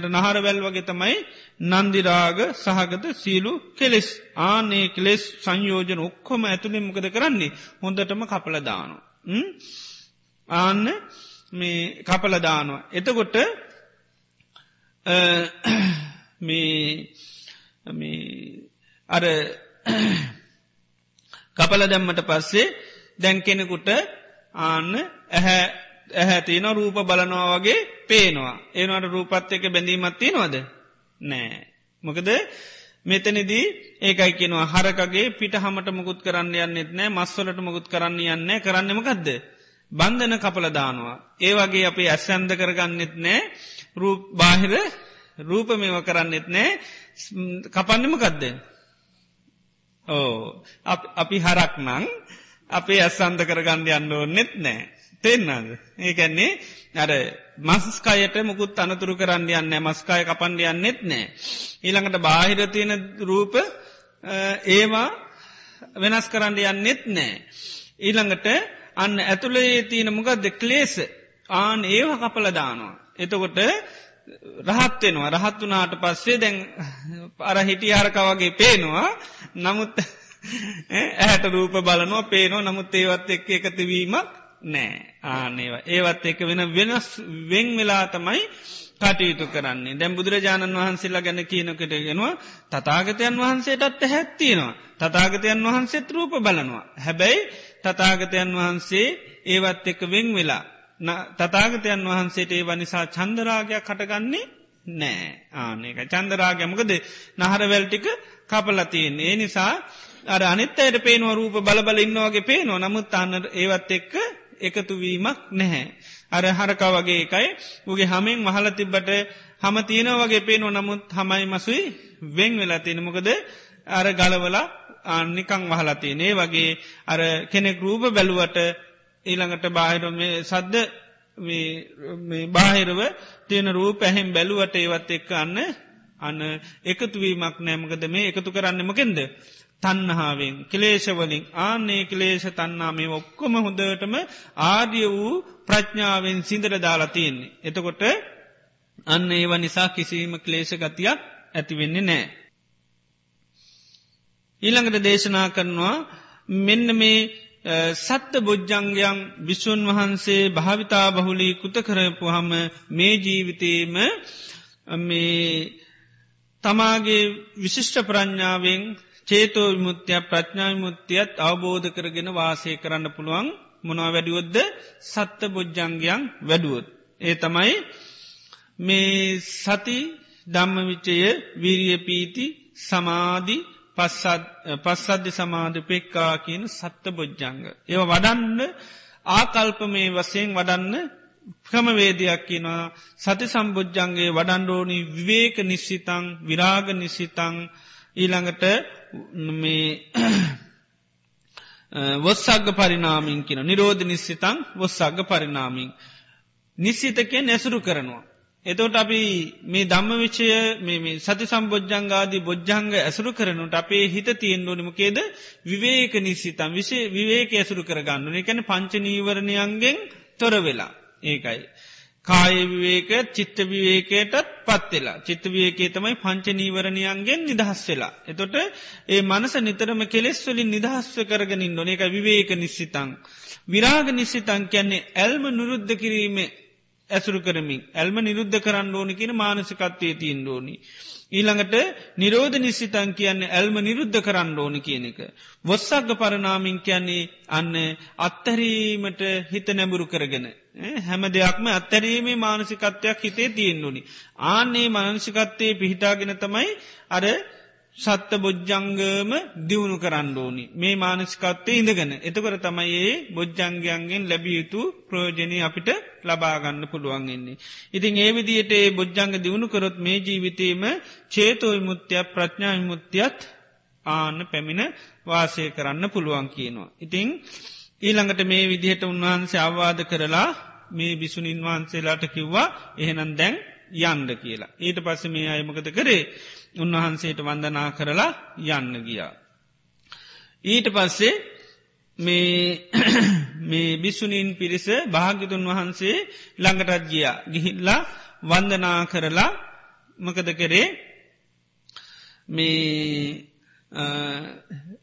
[SPEAKER 1] නහරවැල් වගේ තමයි නන්දිරාග සහගත සීලු කෙලෙස් ආනේ කෙලෙස් සංයෝජන ඔක්කොම ඇතුළේ මොකද කරන්නේ හොඳටම කපලදානු. ආන්න මේ කපලදානවා. එතකොට මේ අර කපල දැම්මට පස්සේ දැන් කෙනෙකුට ආන්න ඇහැ ඇහැතින රූප බලනවා වගේ පේනවා. ඒනවට රූපත් එක බැඳීමත් තියෙනවද. නෑ. මොකද මෙතනිදී ඒකයි කියෙනවා හරකගේ පිට හමට මුකුත් කරන්න යන්නෙත් නෑ මස්වලට මුකුත් කරන්න යන්න කරන්නමකක්ද. බන්ධන කපල දානවා. ඒ වගේ අපේ ඇස්සන්ද කරගන්නෙත් නෑ රූප බාහිර රූප මේව කරන්නෙත් නෑ කපන්නමකක්ද. ඕ අපි හරක් නං අපේ ඇස්සන්ද කරගන්න යන්න ඕන්නෙත් නෑ. තෙන්නද ඒකැන්නේ අර මස්කයට මුකුත් අනතුරු කරන්න යන්න මස්කාය කපන්ඩ යන්නෙත් නෑ. ඊළඟට බාහිර තියෙන රූප ඒවා වෙනස් කරන්න යන්නෙත් නෑ. ඊළඟට අන්න ඇතුළේ තියෙන මුගද කලේස ආන ඒව කපල දානවා. එතකොට රහත් වෙනවා. රහත් වනාට පස්සේ දැන් අර හිටි ආරකවගේ පේනවා. නමුත් ඇහැට රූප බලනවා පේනවා. නමුත් ඒවත් එක්ක එකතිවීමක් නෑ. ආනේවා ඒවත් එක වෙන වෙනස් වෙන් වෙලා තමයි කටයුතු කරන්නේ. දැම් බුදුරජාණන් වහන්සේලා ගැන කියනකටගෙනවා තතාගතයන් වහන්සේටත් හැත්තියෙනවා තතාගතයන් වහන්සේත් රූප බලනවා. හැබැයි තතාගතයන් වහන්සේ ඒවත් එක වෙන් වෙලා තතාගතයන් වහන්සේට ඒ වනිසා චන්දරාගයක් කටගන්නේ නෑ ආනක චන්දරාගැමකද නහරවැල්ටික කපලතියෙන් ඒ නිසා අර අනිත් අයට පේනුව රූප බලබල ඉන්නවාගේ පේනවා. නමුත් අන්න ඒවත් එක්ක එකතුවීමක් නැහැ. අර හරකා වගේ එකයි. උගේ හමෙන් මහල තිබ්බට හම තියෙන වගේ පේනුව. නමුත් හමයි මසුයි වෙන් වෙලා තියෙනමකද අර ගලවලා අනිකං වහලතිනේ වගේ අර කෙනෙක් රූප බැලුවට ඊළඟට බාහිර මේ සද්ද බාහිරව තියෙන රූ පැහෙම් බැලුවට ඒවත් එක්ක අන්න අන්න එකතුවීමක් නෑමකද මේ එකතු කරන්නමකෙන්ද. තන්නහාාවෙන් කලේශවලින් ආනේ කලේෂ තන්නා මේ ඔක්කොම හොඳටම ආඩිය වූ ප්‍රඥාවෙන් සිින්දර දාලා තියෙන්නේ. එතකොට අන්න ඒව නිසා කිසිීම කලේෂ ගතියක් ඇතිවෙන්නේ නෑ. ඊළඟට දේශනා කරනවා මෙන්න මේ සත්ත බොජ්ජංගයන් විශ්වන් වහන්සේ භාවිතා බහුලී කුත කරපු හම මේ ජීවිතේම මේ තමාගේ විශිෂ්ට ප්‍රඥාවෙන් චේතෝ විමුත්‍යයක් ප්‍රඥා විමුත්තියත් අවබෝධ කරගෙන වාසය කරන්න පුළුවන් මොනවා වැඩියොද්ද සත්ත බොජ්ජංගයන් වැඩුවොත්. ඒ තමයි මේ සති ධම්ම විචය වීරිය පීති සමාධි පස්සද්ධ සමාධ පෙක්කා කියන සත්ත බොජ්ජංග. ඒව වඩන්න ආකල්ප මේ වසයෙන් වඩන්න ක්‍රමවේදයක් කියනවා සති සම්බුද්ධන්ගේ වඩන්ඩෝනි විවේක නිශ්සිතං විරාග නිසිතං ඊළඟට මේ වොස්සග පරිනාමින් කියන නිරෝධ නිශ්සිතං වොස්සග පරිනාමින්. නිශ්සිතකය නැසුරු කරනවා. එතෝට අපි මේ දම්ම විචය මේ සති සම්බෝජ්ජංගාදී බොජ්ජංග ඇසුරු කරනුට අපේ හිත තියෙන් ඕනිමකේද විවේක නිසිතම් විසේ විවේක ඇසුරු කරගන්නන එකැන පංචනීවරණයන්ගෙන් තොර වෙලා ඒකයි. කාය විවේක චිත්ත විවේකයටත් පත්වෙලා චිත්ත වියකේ තමයි පංචනීවරණයන්ගෙන් නිදහස් වෙලා. එතොට ඒ මනස නිතරම කෙලෙස්වලින් නිදහස්ව කරගනින් නොන එක විවේක නිශ්සිතං. විරාග නිශ්සිතං කියන්නේ ඇල්ම නිරුද්ධ කිරීමේ ඇසුරු කරමින් ඇල්ම නිරුද්ධ කරන්න ඕනි කියන මානසිකත්වය තියෙන් ඕනි. ඊළඟට නිරෝධ නිශ්සිතන් කියන්නේ ඇල්ම නිරුද්ධ කරන්න ඕනි කියන එක. වොස්සක්ග පරනාමින් කියන්නේ අන්න අත්තරීමට හිත නැඹුරු කරගෙන. හැම දෙයක්ම අත්තරීමේ මානසිකත්වයක් හිතේ තියෙන් ඕනි. ආන්නේ මානසිකත්වයේ පිහිටාගෙන තමයි අර සත්ත බොජ්ජංගම දියුණු කරන්න ඕනි මේ මානස්කත්තේ ඉඳගෙන එතකර තමයි ඒ බොජ්ජංගයන්ගෙන් ලැබියයුතු ප්‍රෝජනය අපිට ලබාගන්න පුළුවන්ගන්නේ. ඉතින් ඒ විදියට ඒ බොජ්ජංග දියුණු කරොත් මේ ජීවිතේම චේතෝයි මුත්‍යයක් ප්‍රඥා විමුත්තියත් ආන්න පැමිණ වාසය කරන්න පුළුවන් කියනවා. ඉතිං ඊළඟට මේ විදිහට උන්වහන්සේ අවවාද කරලා මේ බිසුනින් වහන්සේලාට කිව්වා එහෙනම් දැන් යන්ඩ කියලා. ඊට පස්ස මේ අයමකද කරේ උන්වහන්සේට වන්දනා කරලා යන්න ගියා. ඊට පස්සේ මේ බිස්සුනීන් පිරිස භාගිතුන් වහන්සේ ළඟටත් ගියා. ගිහිල්ලා වන්දනා කරලා මකද කරේ? මේ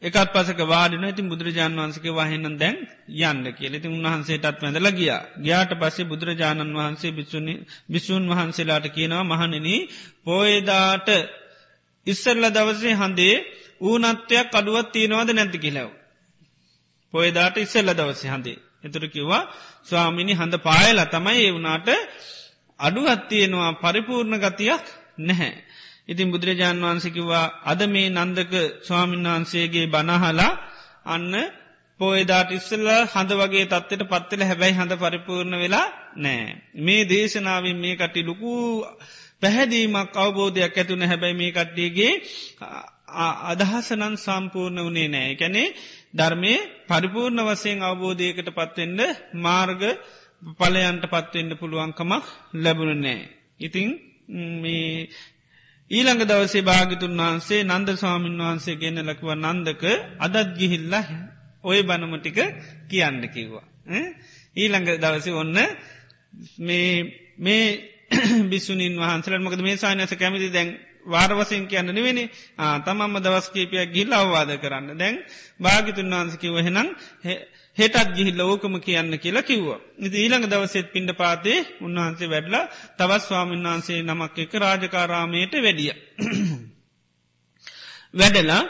[SPEAKER 1] එකත් පසක වාඩන. ඇති බුදුරජාණන් වහන්සක වහන්න දැන් යන්න කියල. ති උන්වහන්සේටත් වැඳල ගිය. ගයාට පස්සේ බුදුරජාණන් වහන්සේ බිසුන් වහන්සේලාට කියනවා මහනන පෝයදාට ඉස්සරල දවසේ හඳේ ඌනත්වයක් අඩුවත් තියෙනවාද නැති කියලව. පොයදාට ඉස්සල්ල දවසේ හඳේ. එතුර කිව්වා ස්වාමිනි හඳ පායල තමයි ඒ වුනාට අඩුවත් තියෙනවා පරිපූර්ණ ගතියක් නැහැ. ඉතින් බුදුරජාණන් වහන්සකිවා අද මේ නන්දක ස්වාමීන් වහන්සේගේ බනහලා අන්න පෝයදාට ඉස්සල්ල හඳ වගේ තත්වට පත්වෙල හැබැයි හඳ පරිපූර්ණ වෙලා නෑ. මේ දේශනාවෙන් මේ කටි ලොකූ පැහැදීමක් අවබෝධයක් ඇතුන හැබැයි මේ කට්ටියගේ අදහසනන් සම්පූර්ණ වනේ නෑ කැනෙ ධර්මය පරිපූර්ණ වසයෙන් අවබෝධයකට පත්වෙන්ඩ මාර්ග පලයන්ට පත්වෙන්ඩ පුළුවන්කමක් ලැබුණ නෑ. ඉතිං මේ ඊළඟ දවසේ භාගිතුන් වහන්සේ නන්ද ස්වාමීන් වහන්සේ ගෙන ලකිව නන්දක අදත් ගිහිල්ල ඔය බනමටික කියන්න කිව්වා. ඊළඟ දවස ඔන්න මේ මේ බිස්සුනින් වහන්සලට මකද මේ සානස කැමිති දැන් වාරවසයෙන් කියන්න නෙවෙනි තමම්ම දවස්කේපයක් ගිල් අවවාද කරන්න දැන් භාගිතුන් වහන්සකිව හෙනම් හෙටත් ගිහිල්ල ඕකම කියන්න කියලා කිව්වා. ඉති ඊළඟ දවසෙත් පින්ඩ පාතේ උන්වහන්සේ වැඩලා තවත් ස්වාමීන් වහන්සේ නමක් එක රාජකාරාමයට වැඩිය. වැඩලා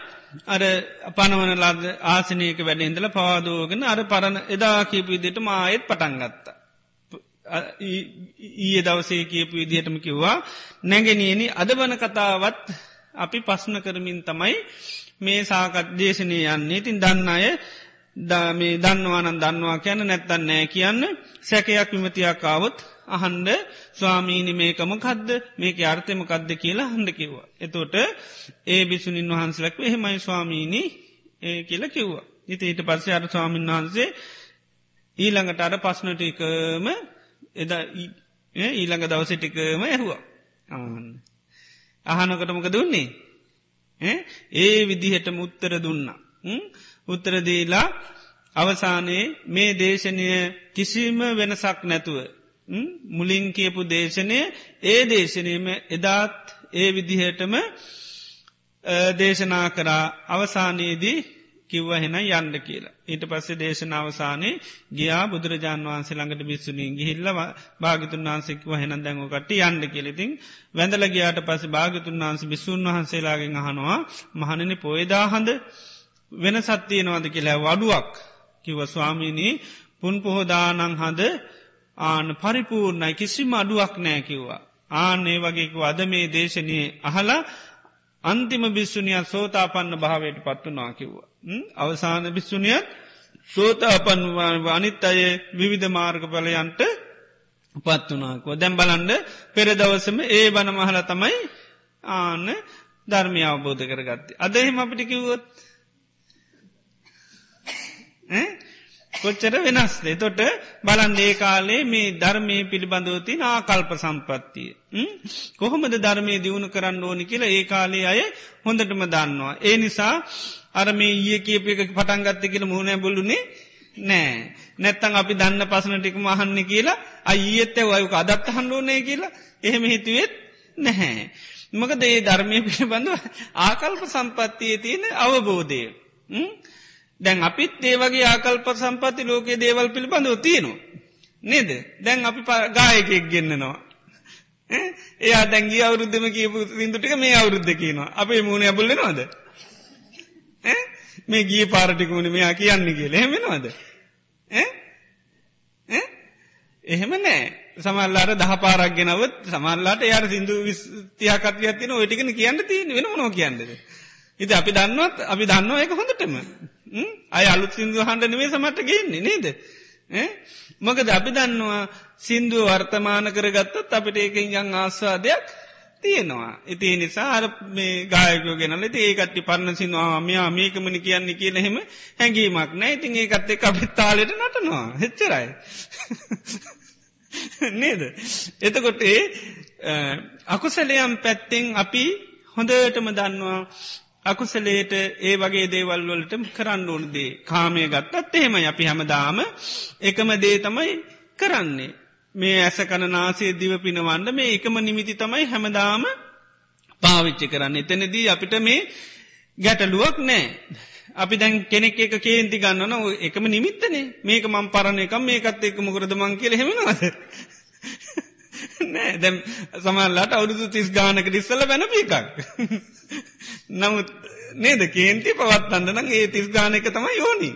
[SPEAKER 1] අර පනවන ලද ආසනයක වැඩඉඳල පවාදෝගෙන අර පරණ එදා කීපවිදිට මායෙත් පටන්ගත්තා. ඊය දවසේ කියපු විදිහටම කිව්වා නැගෙනියනි අදබන කතාවත් අපි පස්්න කරමින් තමයි මේ සාකත් දේශනය යන්නේ ඉතින් දන්න අය මේ දන්නවානන් දන්නවා කියන්න නැත්තන්න නෑ කියන්න සැකයක් විමතියාකාවත් අහන්ඩ ස්වාමීනි මේකම කදද මේක අර්ථම කදද කියලා හඬ කිව්වා. එතෝට ඒ බිසුනින් වහන්සලක් එහෙමයි ස්වාමීණී ඒ කියල කිව්වා. ඉති ඊට පස්සේ අර ස්වාමීන් වහන්සේ ඊළඟට අර පස්නටිකම එදා ඊළඟ දවසටිකම ඇහුවා. අහනකටමක දුන්නේ. ඒ විදිහට මුත්තර දුන්නා. උත්තරදීලා අවසානයේ මේ දේශනය කිසිම වෙනසක් නැතුව. මුලින් කියපු දේශනය ඒ දේශනයම එදාත් ඒ විදිහටම දේශනා කරා අවසානයේදී කිව්ව හෙන යන්න කියලා. ඊට පස්සේ දේශනාවසානයේ ගියා බුදුරජාන් වහන්සේ ළඟට බිස්සුනින් ගිහිල්ල භාගතුන් වහන්සෙක්ව හෙන දැංගකට යන්න කියලෙතින් වැඳල ගයාට පස භාගතුන් වහන්ස බිස්සුන් වහන්සේලාගෙන් අහනවා මහණනි පොයදාහඳ වෙන සත්තියනවාද කියලා වඩුවක් කිව ස්වාමීණී පුන් පොහෝදානං හද ආන පරිපූර්ණයි කිසිම අඩුවක් නෑ කිව්වා. ආනේ වගේකු අද මේ දේශනය අහලා අන්තිම බිස්සුනියත් සෝතාපන්න භාවයට පත්වනා කිව්වා. අවසාන බිස්සුනියත් සෝතාපන් අනිත් අය විවිධ මාර්ග පලයන්ට පත්වනාකෝ දැම් බලන්ඩ පෙරදවසම ඒ බණ මහල තමයි ආන්න ධර්මය අවබෝධ කරගත්තේ. අදහෙම අපිට කිව්වොත් කොච්චර වෙනස්දේ තොට බලන් ඒ කාලේ මේ ධර්මය පිළිබඳවති ආකල්ප සම්පත්තිය. කොහොමද ධර්මය දියුණු කරන්න ඕනි කියලා ඒ කාලේ අය හොඳටම දන්නවා. ඒ නිසා අර මේ ඒ කියප එක පටන්ගත්ත කියල මුහුණෑ බොලුනේ නෑ. නැත්තං අපි දන්න පසන ටිකම අහන්න කියලා අයියත් ඇවයක අදත් හන්ඩෝනය කියලා එහෙම හිතුවෙත් නැහැ. මකද ඒ ධර්මය පිළිබඳව ආකල්ප සම්පත්තිය තියෙන අවබෝධය. දැන් අපිත් ඒවගේ ආකල්ප සම්පත්ති ලෝකයේ දේවල් පිළිබඳව තියෙනවා. නේද දැන් අපි ගායකෙක් ගෙන්න්නනවා. එයා දැන්ගේ අවුරුද්ධම කියපු සිින්දුටික මේ අවුරුද්ධ කියනවා අපේ මූුණ ඇබුල්ලෙනවාද. මේ ගිය පාරටිකුණ මෙයා කියන්නේ කියල. හෙමෙනවාද. එහෙම නෑ. සමල්ලාට දහ පාරක් ගෙනවත් සමල්ලාට යාර සිින්දු තියකත්ය තින ඔටිකන කියන්න තියෙන වෙන මොනෝ කියන්නද. ඉති අපි දන්නවත් අපි දන්නවා එක හොඳටම. අය අලුත් සිින්දු හන්ඩ නෙවේ සමට ගන්නේ නේද. මොකද අපි දන්නවා සින්දුව වර්තමාන කරගත්තත් අපිට ඒකෙන් යං ආස්වාදයක් තියෙනවා. ඉති නිසා අර මේ ගායකෝ ගෙනල ඒ කට්ටි පරණ සිනවා මෙයා මේකමනි කියන්නේ කියන එහෙම හැඟීමක් නෑ ඉතින් ඒකත් එක අපිත් තාලෙට නටනවා හෙච්චරයි. නේද. එතකොට අකුසලයම් පැත්තෙන් අපි හොඳටම දන්නවා අකුසලේට ඒ වගේ දේවල් වලට කරන්න ඕනදේ කාමය ගත්තත් එහෙම අපි හැමදාම එකම දේ තමයි කරන්නේ. මේ ඇස කණනාසේ දිව පිනවන්න මේ එකම නිමිති තමයි හැමදාම පාවිච්චි කරන්න. එතනදී අපිට මේ ගැටලුවක් නෑ. අපි දැන් කෙනෙක් එක කේන්ති ගන්නන එකම නිමිත්තනේ මේක මං පරණ එක මේකත් එක මොකරද මං කියල හෙමෙනවාද. නෑ දැම් සමල්ලාට අවුදු තිස් ගානක ඉස්සල බැනප එකක්. නමුත් නේද කේන්ති පවත්තන්නනම් ඒ තිස් ගාන එක තමයි යෝනි.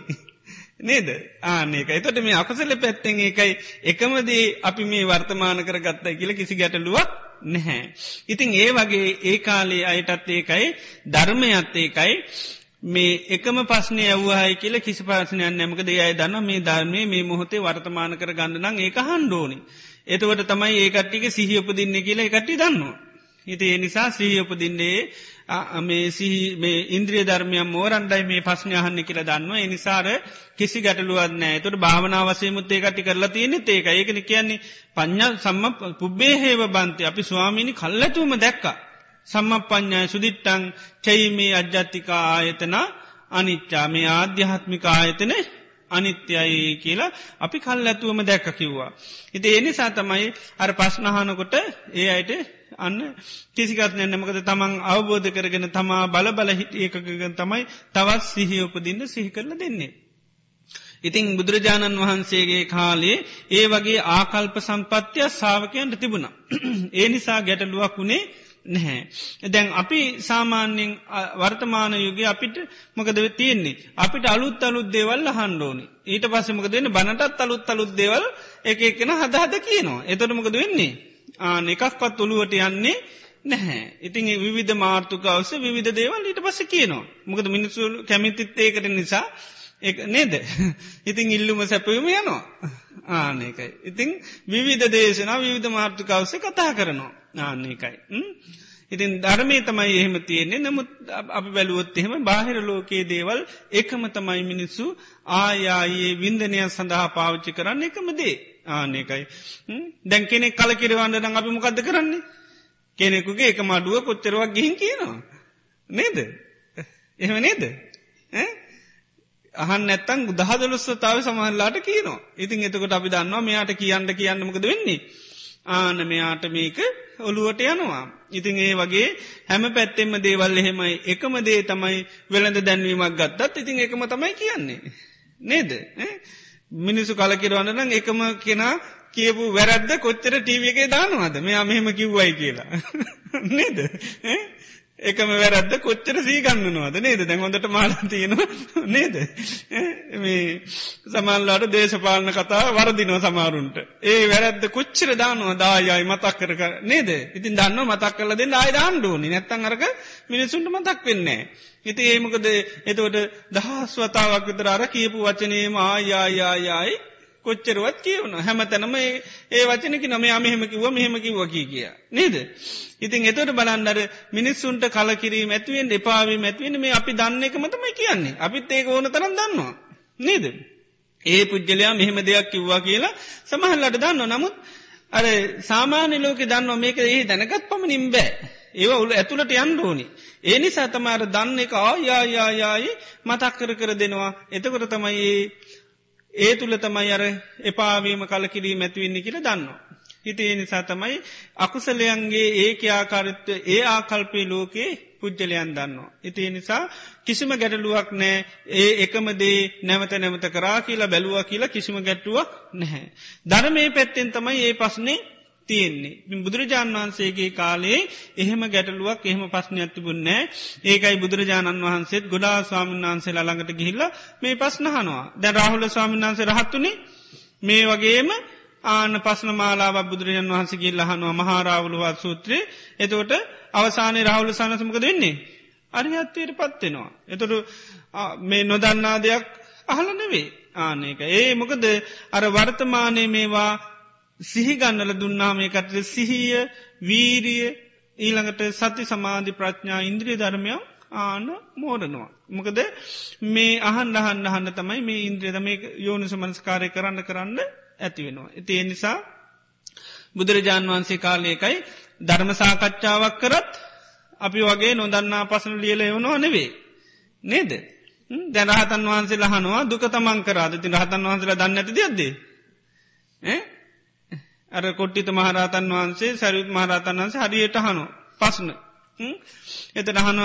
[SPEAKER 1] නේද ආනක එතට මේ අකසල පැත්තෙන් එකයි එකමදේ අපි මේ වර්තමාන කර ගත්තා කියල කිසි ගැටලුවක් නැහැ. ඉතිං ඒ වගේ ඒ කාලේ අයටත් ඒකයි ධර්මයත් ඒකයි මේ එකම පස්න ඇව්හයි කියල කිසි පාසනයන් නැමක දෙයයි දන්න මේ ධර්මය මේ මොහොතේ වර්තමාන කර ගන්නනම් ඒක හන්ඩෝනි. එතවට තමයි ඒකට්ටික සිහියපදින්න කියලා එකට්ටි දන්නවා. හිත ඒ නිසා ශ්‍රීයපදින්නේ මේ සිහි මේ ඉන්ද්‍රිය ධර්මයම් මෝරන්ඩයි මේ පස්්න අහන්න කියල දන්න එනිසාර කිසි ගැටලුවත්නෑ තුට භාවනාවසයමුත් ඒකටි කරලා තියෙන ඒක ඒකන කියන්නේ පඥ්ඥ සම්ම පුබ්බේ හේව බන්තය අපි ස්වාමිනි කල්ලතුම දැක්ක. සම්ම පඥ්ඥය සුදිට්ටං චයිමේ අජ්ජත්තිකා ආයතන අනිච්චා. මේ ආධ්‍යාත්මික ආයතනේ අනිත්‍යයි කියලා අපි කල් ඇතුවම දැක්ක කිව්වා. ඉති එනිසා තමයි අර පස්්නහනකොට ඒ අයට අන්න කිසිකත් නැන්නමකද තමන් අවබෝධ කරගෙන තමා බල බල හිට ඒකගන තමයි තවත් සිහි උපදින්න සිහි කරල දෙන්නේ. ඉතිං බුදුරජාණන් වහන්සේගේ කාලේ ඒ වගේ ආකල්ප සම්පත්තිය සාාවකයන්ට තිබුණා. ඒ නිසා ගැටලුවක් වුණේ නැහැ. දැන් අපි සාමාන්‍යෙන් වර්තමාන යුගේ අපිට මොකද තියෙන්නේ. අපිට අලුත් අලුත් දේවල් හන්ඩෝනි. ඊට පස්සමක දෙන්න බනටත් අලුත් අලුත් දේවල් එක එකන හදහද කියනවා. එතොට මොකද වෙන්නේ. ආන එකක්වත් ඔළුවට යන්නේ නැහැ. ඉතින් විධ මාර්ථකවස විධ දේවල් ඊට පස්ස කියනවා. මොකද මිනිස්සු කැමිතිත් ඒකට නිසා නේද. ඉතින් ඉල්ලුම සැපයුම යනවා. ආනකයි. ඉතිං විවිධ දේශනා විවිධ මාර්ථකවස කතා කරනවා. ආන්නේකයි. ඉතින් ධර්මය තමයි එහෙම තියෙන්නේ නමුත් අපි බැලුවොත් එහෙම බාහිර ලෝකයේ දේවල් එකම තමයි මිනිස්සු ආයායේ වින්දනය සඳහා පාවිච්චි කරන්න එකම දේ ආනකයි. දැන් කෙනෙක් කල කිරවන්න දං අපි මොකක්ද කරන්නේ. කෙනෙකුගේ එක මඩුව කොච්චරවක් ගිහින් කියනවා. නේද. එහෙම නේද. අහන් නැත්තං දහදලුස්සතාව සමහල්ලාට කියනවා. ඉතින් එතකොට අපි දන්නවා මෙයාට කියන්න කියන්නමකද වෙන්නේ. ආන මෙයාට මේක ඔළුවට යනවා. ඉතින් ඒ වගේ හැම පැත්තෙම දේවල් එහෙමයි එකම දේ තමයි වෙළඳ දැන්වීමක් ගත්තත් ඉතින් එකම තමයි කියන්නේ. නේද. මිනිසු කලකිරවන්නනම් එකම කෙනා කියපු වැරද්ද කොච්චර ටීව එකේ දානවාද? මෙයා මෙහෙම කිව්වයි කියලා. නේද. එකම වැරද්ද කොච්චර සීගන්නනවාද? නේද? දැන් හොඳට මාලා තියෙනවා. නේද? මේ සමල්ලාට දේශපාලන කතා වරදිනව සමාරුන්ට ඒ වැරද්ද කොච්චර දානවා? දායයි මතක් කර නේද? ඉතින් දන්න මතක් කරල දෙන්න ආය දාණ්ඩුවනි නැත්තන් අරක මිනිසුන්ට මතක් වෙන්නේ ඉති ඒමකද එතවට දහස් වතාවක් විතර අර කියපු වචනේම ආයායායායි කොච්චරවත් කියවන හැම තැනම ඒ වචනකි නම මෙහෙම කිව මෙහෙම කිව්ව කිය කිය. නේද. ඉතින් එතට බලන්ඩර මිනිස්සුන්ට කලකිරීම ඇතිවෙන් එපාවී ඇතිවෙන මේ අපි දන්න එක මතමයි කියන්නේ. අපිත් ඒක ඕන තරම් දන්නවා. නේද. ඒ පුද්ගලයා මෙහෙම දෙයක් කිව්වා කියලා සමහල්ලට දන්න නමුත් අර සාමාන්‍ය ලෝක දන්න මේක ඒ දැනගත් පමණින් බෑ. ඒව උළ ඇතුළට යන්න ඕනි. ඒ නිසා තමාර දන්න එක ආයායායායි මතක් කර කර දෙනවා. එතකොට තමයි ඒ තුළ තමයි අර එපාවීම කලකිරී මැතිවෙන්නේ කියල දන්නවා. හිතේ නිසා තමයි අකුසලයන්ගේ ඒක ආකාරත්ව ඒ ආකල්පේ ලෝකයේ පුද්ගලයන් දන්නවා. ඉතිේ නිසා කිසිම ගැටලුවක් නෑ ඒ එකමදේ නැවත නැවත කරා කියලා බැලුව කියලා කිසිම ගැට්ටුවක් නැහැ. ධර්මය පැත්තෙන් තමයි ඒ පස්නේ තියෙන්නේ. බුදුරජාණන් වහන්සේගේ කාලේ එහෙම ගැටලුවක් එහෙම පස්්න ඇතිබුන්නෑ ඒකයි බුදුරජාණන් වහන්සේත් ගොඩා ස්වාමීන් වහන්සේ ළඟට ගිහිල්ල මේ පස්්නහනවා දැ රාහුල ස්වාමීන් වහන්සේ රහත්තුනේ මේ වගේම ආන පස්න මාලාව බුදුරජන් වහන්සගේ ලහනවා මහාරාවුළුවත් සූත්‍රයේ එතවට අවසානය රහුල සනසමක දෙන්නේ. අරිහත්වයට පත්වෙනවා. එතොට මේ නොදන්නා දෙයක් අහල නෙවේ ආනක. ඒ මොකද අර වර්තමානය මේවා සිහිගන්නල දුන්නාමේකට සිහිය වීරිය ඊළඟට සති සමාධි ප්‍රඥා ඉන්ද්‍රිය ධර්මයක් ආන මෝඩනවා. මොකද මේ අහන් අහන්න අහන්න තමයි මේ ඉන්ද්‍රියද මේ යෝනු සමනස්කාරය කරන්න කරන්න ඇති වෙනවා. ඉතිේ නිසා බුදුරජාණන් වහන්සේ කාලයකයි ධර්ම සාකච්ඡාවක් කරත් අපි වගේ නොදන්නා පසන ලියල එවනවා නෙවේ. නේද. දැනහතන් වහන්සේ ලහනවා දුක තමන් කරාද ති රහතන් වහන්සලා දන්න ඇති දෙයක්දේ. අර කොට්ටිත මහරතන් වහන්සේ සැරියුත් මහරතන් වහන්සේ හරියට හනු පස්න. එත හන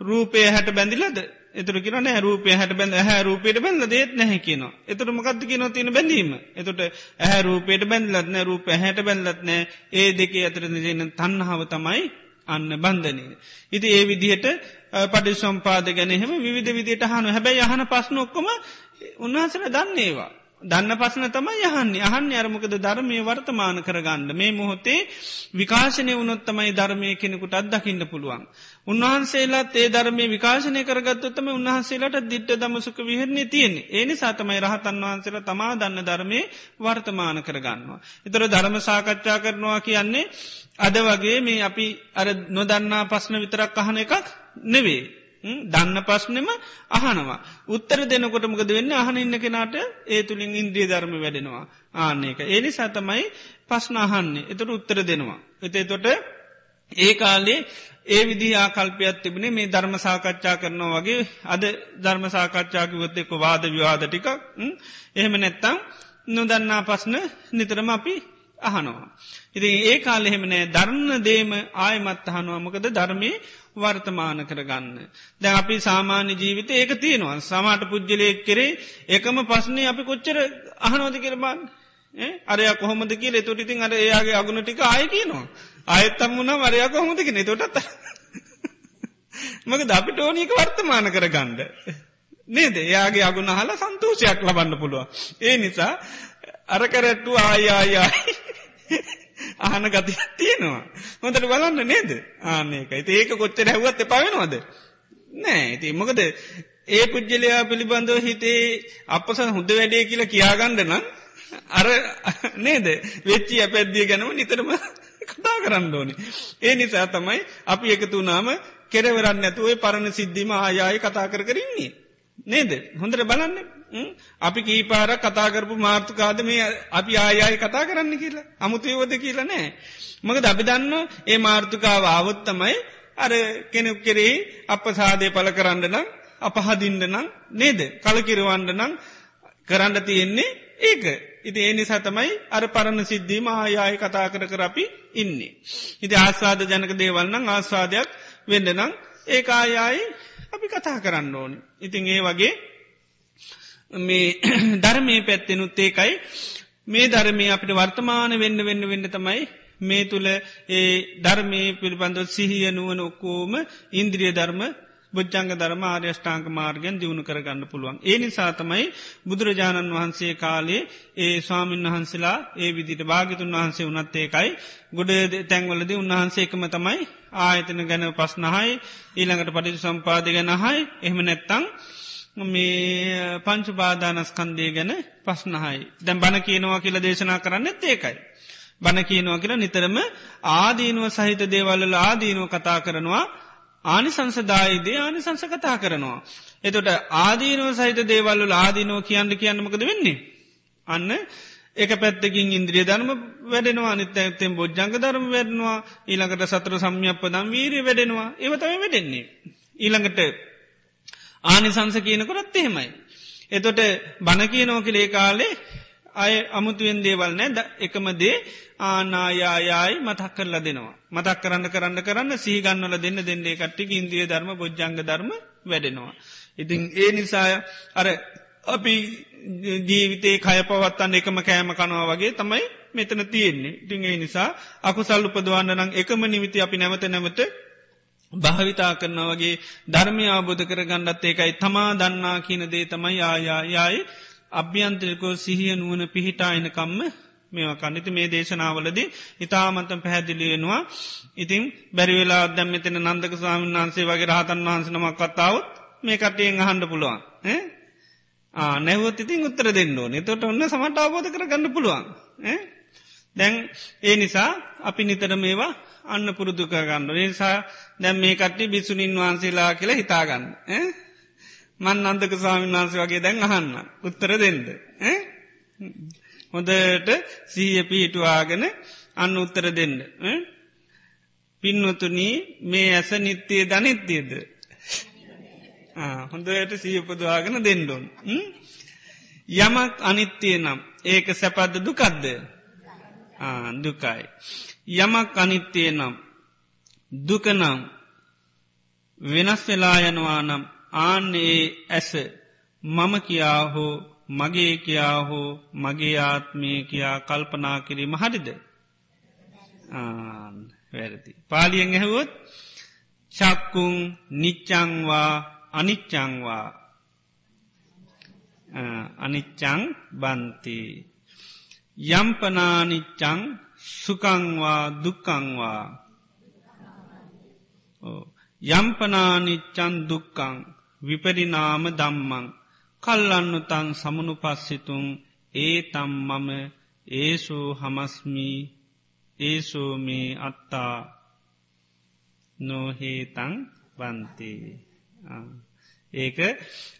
[SPEAKER 1] රූපය හැට බැඳිලද එතුර කියන රූපය හැට බැඳ හැ රූපයට බැඳල දේත් නැහ කියන එතුර මකක්ද කියන තින බැඳීම එතුට ඇහැ රූපයට බැඳලත්න රූප හැට බැඳලත්නෑ ඒ දෙකේ අතර ජන තන්නහාව තමයි අන්න බන්ධනය. ඉති ඒ විදිහට පඩි සම්පාද ගැනෙහෙම විධ විදියට හනු හැබැයි යහන පස්න ඔක්කොම උන්වහසර දන්නේවා. දන්න පසන තමයි යහන්නේ අහන්න අරමකද ධර්මය වර්තමාන කරගන්න මේ මොහොතේ විකාශනය වනොත්තමයි ධර්මය කෙනෙකුට අත්දකින්න පුළුවන්. උන්වහන්සේලාත් ඒ ධර්මය විකාශනය කරගත්තොත්තම උන්වහන්සේලාට දිට්ට දමසුක විහරන්නේ තියෙන්නේ ඒනි සාතමයි රහතන් වහන්සේලා තමා දන්න ධර්මය වර්තමාන කරගන්නවා. එතර ධර්ම සාකච්ඡා කරනවා කියන්නේ අද වගේ මේ අපි අර නොදන්නා පස්න විතරක් අහන එකක් නෙවේ. දන්න පස්්නෙම අහනවා. උත්තර දෙනකොටමකද වෙන්න අහන ඉන්න කෙනාට ඒ තුළින් ඉන්ද්‍රිය ධර්ම වැඩෙනවා. ආන්නේක. ඒනි සතමයි පස්්න අහන්නේ. එතට උත්තර දෙනවා. එතේ තොට ඒ කාලේ ඒ විදි ආකල්පයක් තිබුණේ මේ ධර්ම සාකච්ඡා කරනවා වගේ අද ධර්ම සාකච්ඡාකිවොත්තෙක වාද විවාද ටිකක් එහෙම නැත්තම් නොදන්නා පස්න නිතරම අපි අහනවා. ඉති ඒ කාල එහෙමනෑ ධර්ණ දේම ආයමත් අහනවා මොකද ධර්මය වර්තමාන කරගන්න. දැ අපි සාමාන්‍ය ජීවිත ඒක තියෙනවා සමාට පුද්ජලයෙක් කරේ එකම පස්නේ අපි කොච්චර අහනෝද කරබන්න. අරය කොහොමද කියල තොටිතින් අර එයාගේ අගුණ ටික ආය කියනවා. අයත්තම් වුණ වරයා කොහොමදකෙන තොටත් මක අපිට ඕනීක වර්තමාන කර ගණ්ඩ. නේද එයාගේ අගුණ හල සන්තෝෂයක් ලබන්න පුළුව. ඒ නිසා අරකරැට්ටු ආයායායි අහන ගති තියෙනවා. හොඳට බලන්න නේද ආනක ඒක කොච්චර හැවත් පවෙනවාද. නෑ ඉති මොකද ඒ පුද්ජලයා පිළිබඳව හිතේ අපස හොඳ වැඩේ කියලා කියාගණ්ඩ නම් අර නේද වෙච්චි අපැද්දිය ගැනම නිතරම කතා කරන්න ඕනි. ඒ නිසා තමයි අපි එකතුනාම කෙරවරන්න ඇතුවේ පරණ සිද්ධිම ආයාය කතා කර කරන්නේ. නේද හොඳට බලන්න අපි කීපාර කතාකරපු මාර්ථකාද මේ අපි ආයාය කතා කරන්න කියලා අමුතුයවද කියලා නෑ. මක දබි දන්න ඒ මාර්ථකාව ආවොත්තමයි අර කෙනෙක් කෙරෙහි අප සාදය පල කරන්න නම් අපහදින්ට නම් නේද කලකිරවන්ඩ නම් කරන්න තියෙන්නේ ඒක ඉති ඒ නිසා තමයි අර පරණ සිද්ධීම ආයාය කතා කර කර අපි ඉන්නේ. ඉති ආස්වාද ජනක දේවල්නම් ආස්වාදයක් වෙන්න නම් ඒ ආයායි අපි කතා කරන්න ඕන. ඉතින් ඒ වගේ මේ ධර්මය පැත්තෙනුත් ඒකයි. මේ ධර්මය අපිට වර්තමාන වෙන්න වෙන්න වෙන්න තමයි මේ තුළ ඒ ධර්මය පිළිබඳව සිහිය නුවන ඔක්කෝම ඉන්ද්‍රිය ධර්ම බොජ්ජංග ධර්ම ආර්යෂ්ඨාංක මාර්ගයෙන් දියුණු කරගන්න පුළුවන්. ඒ නිසා තමයි බුදුරජාණන් වහන්සේ කාලේ ඒ ස්වාමීන් වහන්සලා ඒ විදිට භාගිතුන් වහන්සේ වනත් ඒකයි. ගොඩ තැන්වලද උන්වහන්සේකම තමයි ආයතන ගැන පස්නහයි ඊළඟට පටිතු සම්පාද ගැනහයි එහෙම නැත්තං මේ පංචු බාධානස්කන්දය ගැන පස්නහයි. දැම් බණ කියනවා කියලා දේශනා කරන්න ඒකයි. බණ කියනවා කියලා නිතරම ආදීනුව සහිත දේවල්ල ආදීනුව කතා කරනවා ආනිසංසදායිදේ ආනිසංස කතා කරනවා. එතොට ආදීනෝ සහිත දේවල්ල ආදීනෝ කියන්න කියන්නමකද වෙන්නේ. අන්න එක පැත්තකින් ඉන්ද්‍රිය ධර්ම වැඩෙනවා අනිත ඇත්තෙන් බොජ්ජංග ධර්ම වැඩනවා ඊළඟට සතර සම්යප්පදම් වීරී වැඩෙනවා ඒවතම වැඩෙන්නේ. ඊළඟට ආනිසංස කියනකොරත් එහෙමයි. එතොට බණ කියනෝ කලේ කාලේ අය අමුතුවෙන් දේවල් නෑ එකමදේ ආනායායයි මතක් කරලා දෙනවා. මතක් කරන්න කරන්න කරන්න සීගන්නවල දෙන්න දෙන්නේ කට්ටික ඉන්දිය ධර්ම බොජ්ජංග ධර්ම වැඩෙනවා. ඉතින් ඒ නිසාය අර අපි ජීවිතේ කය පවත්තන්න එකම කෑම කනවා වගේ තමයි මෙතන තියෙන්නේ. ඉතින් ඒ නිසා අකුසල් උපදවන්න නම් එකම නිවිති අපි නැවත නැවත භාවිතා කරන වගේ ධර්මය අවබෝධ කර ගණ්ඩත් ඒකයි තමා දන්නා කියන දේ තමයි ආයායයි අභ්‍යන්තරිකෝ සිහිය නුවන පිහිටා එනකම්ම මේවා කණිති මේ දේශනාවලද ඉතාමන්තම් පැහැදිලි වෙනවා. ඉතින් බැරිවෙලා දැම් මෙතන නන්දක ස්වාමීන් වහන්සේ වගේ රහතන් වහන්සනමක් කත්තාවත් මේ කටයෙන් අහන්ඩ පුළුවන් නැහවත් ඉතින් උත්තර දෙන්න ඕනේ. තොට ඔන්න සමට අවබෝධ කර ගන්න පුළුවන් දැන් ඒ නිසා අපි නිතර මේවා අන්න පුරුදු කරගන්න නිසා දැම් මේ කට්ටි බිසුනින් වහන්සේලා කියලා හිතාගන්න. මන් අන්දක ස්වාමීන් වහන්සේ වගේ දැන් අහන්න උත්තර දෙන්ද. හොඳට සීය පිහිටුවාගෙන අන්න උත්තර දෙන්න. පින්නොතුනී මේ ඇස නිත්‍යය ධනිත්‍යයද. හොඳට සීපදවාගෙන දෙන්නඩොන්. යමක් අනිත්‍යය නම් ඒක සැපද්ද දුකද්ද දුකයි. යමක් අනිත්‍යය නම් දුකනම් වෙනස් වෙලා යනවා නම් ආන්නේ ඇස මම කියා හෝ මගේ කියා හෝ මගේ ආත්මය කියා කල්පනා කිරීම හරිද? වැරදි. පාලියෙන් ඇහුවොත් චක්කුන් නිච්චංවා අනිච්චංවා අනිච්චං බන්ති. යම්පනානිච්චං සුකංවා දුක්කංවා යම්පනානිච්චන් දුක්කං විපරිනාම දම්මං කල්ලන්නු තන් සමනු පස්සිතුන් ඒ තම් මම ඒසෝ හමස්මී ඒසෝ මේ අත්තා. නොහේතං බන්ති ඒක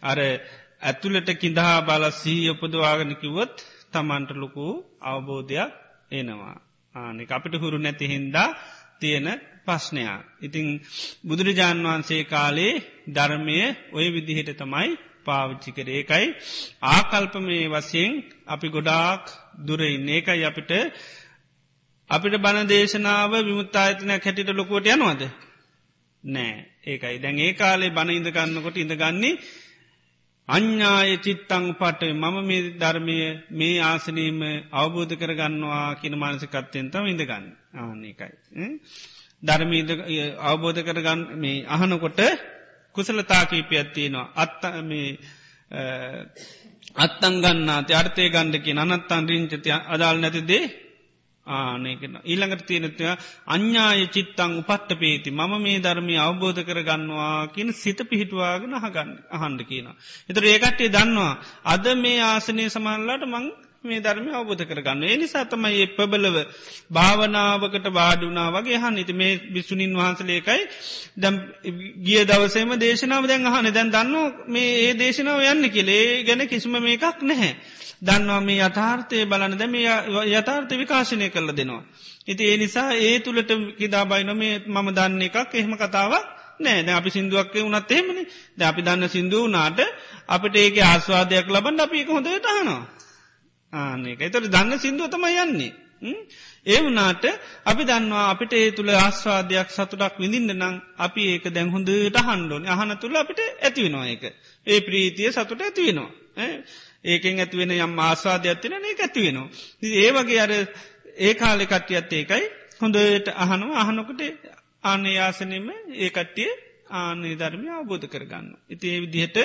[SPEAKER 1] අර ඇතුළට කිඳහා බල සී උපදවාගනකිවොත් තමන්ට ලොකු අවබෝධයක් එනවා. ආනෙක අපිට හුරු නැති හින්දා තියෙන ප්‍රශ්නයක්. ඉතිං බුදුරජාණන් වහන්සේ කාලේ ධර්මය ඔය විදිහට තමයි පාවිච්චි කර. ඒකයි ආකල්ප මේ වසයෙන් අපි ගොඩාක් දුරයින්න ඒකයි අපිට අපිට බණ දේශනාව විමුත්තායතනයක් හැටිට ලොකුවට යනවාද? නෑ. ඒකයි. දැන් ඒ කාලේ බණ ඉඳගන්නකොට ඉඳගන්නේ අඥ්ඥාය චිත්තං පට මම මේ ධර්මය මේ ආසනීම අවබෝධ කරගන්නවා කියන මානසිකත්තයෙන් තම ඉඳගන්න. ආනකයි. ධර්මීද අවබෝධ කරගන්න මේ අහනකොට කුසලතාකීපයක් තියෙනවා. අත්ත මේ අත්තන් ගන්නාති අර්ථය ගණ්ඩකි අනත්තන් රිංචති අදාල් නැතිදේ ආනකන ඊළඟට තියෙනත්ව අඥ්ඥාය චිත්තං උපට්ට පේති මම මේ ධර්මය අවබෝධ කරගන්නවා කියන සිත පිහිටුවාගෙන අහගන්න අහන්ඩ කියන. එතර ඒකටේ දන්නවා අද මේ ආසනය සමහල්ලාට මං මේ ධර්මය අවබෝධ කරගන්න. ඒ නිසා තමයි ඒ පබලව භාවනාවකට වාඩුනා වගේ හන් ඉති මේ බිස්සුනින් වහන්සලේකයි දැම් ගිය දවසේම දේශනාව දැන් අහන දැන් දන්න මේ ඒ දේශනාව යන්න කෙලේ ගැන කිසිම මේකක් නැහැ. දන්නවා මේ යථාර්ථය බලන දැම යථාර්ථ විකාශනය කරල දෙනවා. ඉති ඒ නිසා ඒ තුළට කිදාබයි නොමේ මම දන්න එකක් එහෙම කතාවක් නෑ ද අපි සිින්දුවක් වනත් එහෙමනි ද අපි දන්න සිින්දුව නාට අපට ඒක ආස්වාදයක් ලබන් අපි එක හොඳට අහනවා. ආනක එතොට දන්න සිින්දුව තම යන්නේ. ඒ වනාට අපි දන්නවා අපිට ඒ තුළ ආස්වාදයක් සතුටක් විඳින්න නම් අපි ඒක දැන් හොඳට හන්ඩෝන අහන තුළ අපිට ඇතිවෙනවා ඒක. ඒ ප්‍රීතිය සතුට ඇතිවෙනවා. ඒකෙන් ඇතිවෙන යම් ආස්වාදයක් තින ඒ ඇතිවෙනවා. ඒ වගේ අර ඒ කාලෙ කට්ටියත් ඒකයි හොඳට අහනවා අහනොකට ආනයාසනම ඒ කට්ටිය ආනේ ධර්මය අවබෝධ කරගන්න. ඉති ඒ විදිහට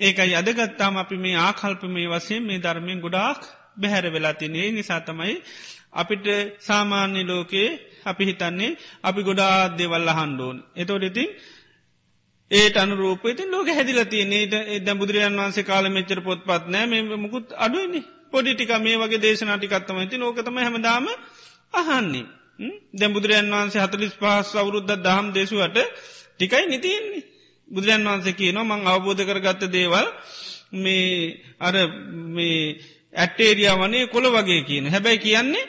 [SPEAKER 1] ඒකයි අදගත්තාම අපි මේ ආකල්ප මේ වසයෙන් මේ ධර්මයෙන් ගොඩාක් බැහැර වෙලා තිනේ නිසාතමයි අපිට සාමාන්‍ය ලෝකයේ අපි හිතන්නේ අපි ගොඩා දෙවල්ල හන්ඩෝන්. එතෝට ඉතින් ඒට අනුරූප ඉතින් ලෝක හැදිල තියනේට එද බුදුරජන් වන්සේ කාල මෙච්චර පොත් පත් නෑ මේ මුකුත් අඩුවනි පොඩිටික මේ වගේ දේශනාටිකත්තම ඇති ලෝකතම හැමදාම අහන්නේ. දැ බුදුරජන් වන්සේ හතලිස් පහස් අවුරුද්ධ දහම් දේශුවට ටිකයි නිතියෙන්නේ. බුදුරන් වහන්සේ කියනවා මං අවබෝධ කරගත්ත දේවල් මේ අර මේ ඇටේරියා වනේ කොළ වගේ කියන. හැබැයි කියන්නේ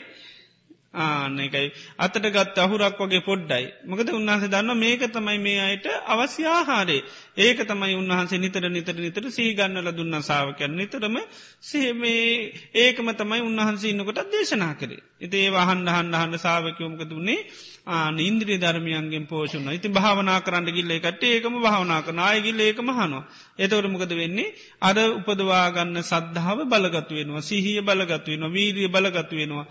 [SPEAKER 1] ආන එකයි. අතට ගත් අහුරක් වගේ පොඩ්ඩයි. මකද උන්වහන්සේ දන්න මේක තමයි මේ අයට අවශ්‍ය ආහාරේ ඒක තමයි උන්වහන්සේ නිතර නිතර නිතර සීගන්නල දුන්න සාාවකයන් නිතරම සේමේ ඒකම තමයි උන්වහන්සේ ඉන්නකොට දේශනා කරේ. එති ඒ වහන්ඩ හන්ඩ හන්ඩ සාාවකයෝමක දුන්නේ ආන ඉන්ද්‍රී ධර්මයන්ගෙන් පෝෂුණ ඉති භාවනා කරන්න ගිල්ල එකට ඒකම භාවනා කර නායගිල්ල ඒක මහනවා එතවට මොකද වෙන්නේ? අර උපදවාගන්න සද්ධාව බලගතු වෙනවා. සිහිය බලගතු වෙනවා. වීරිය බලගතු වෙනවා.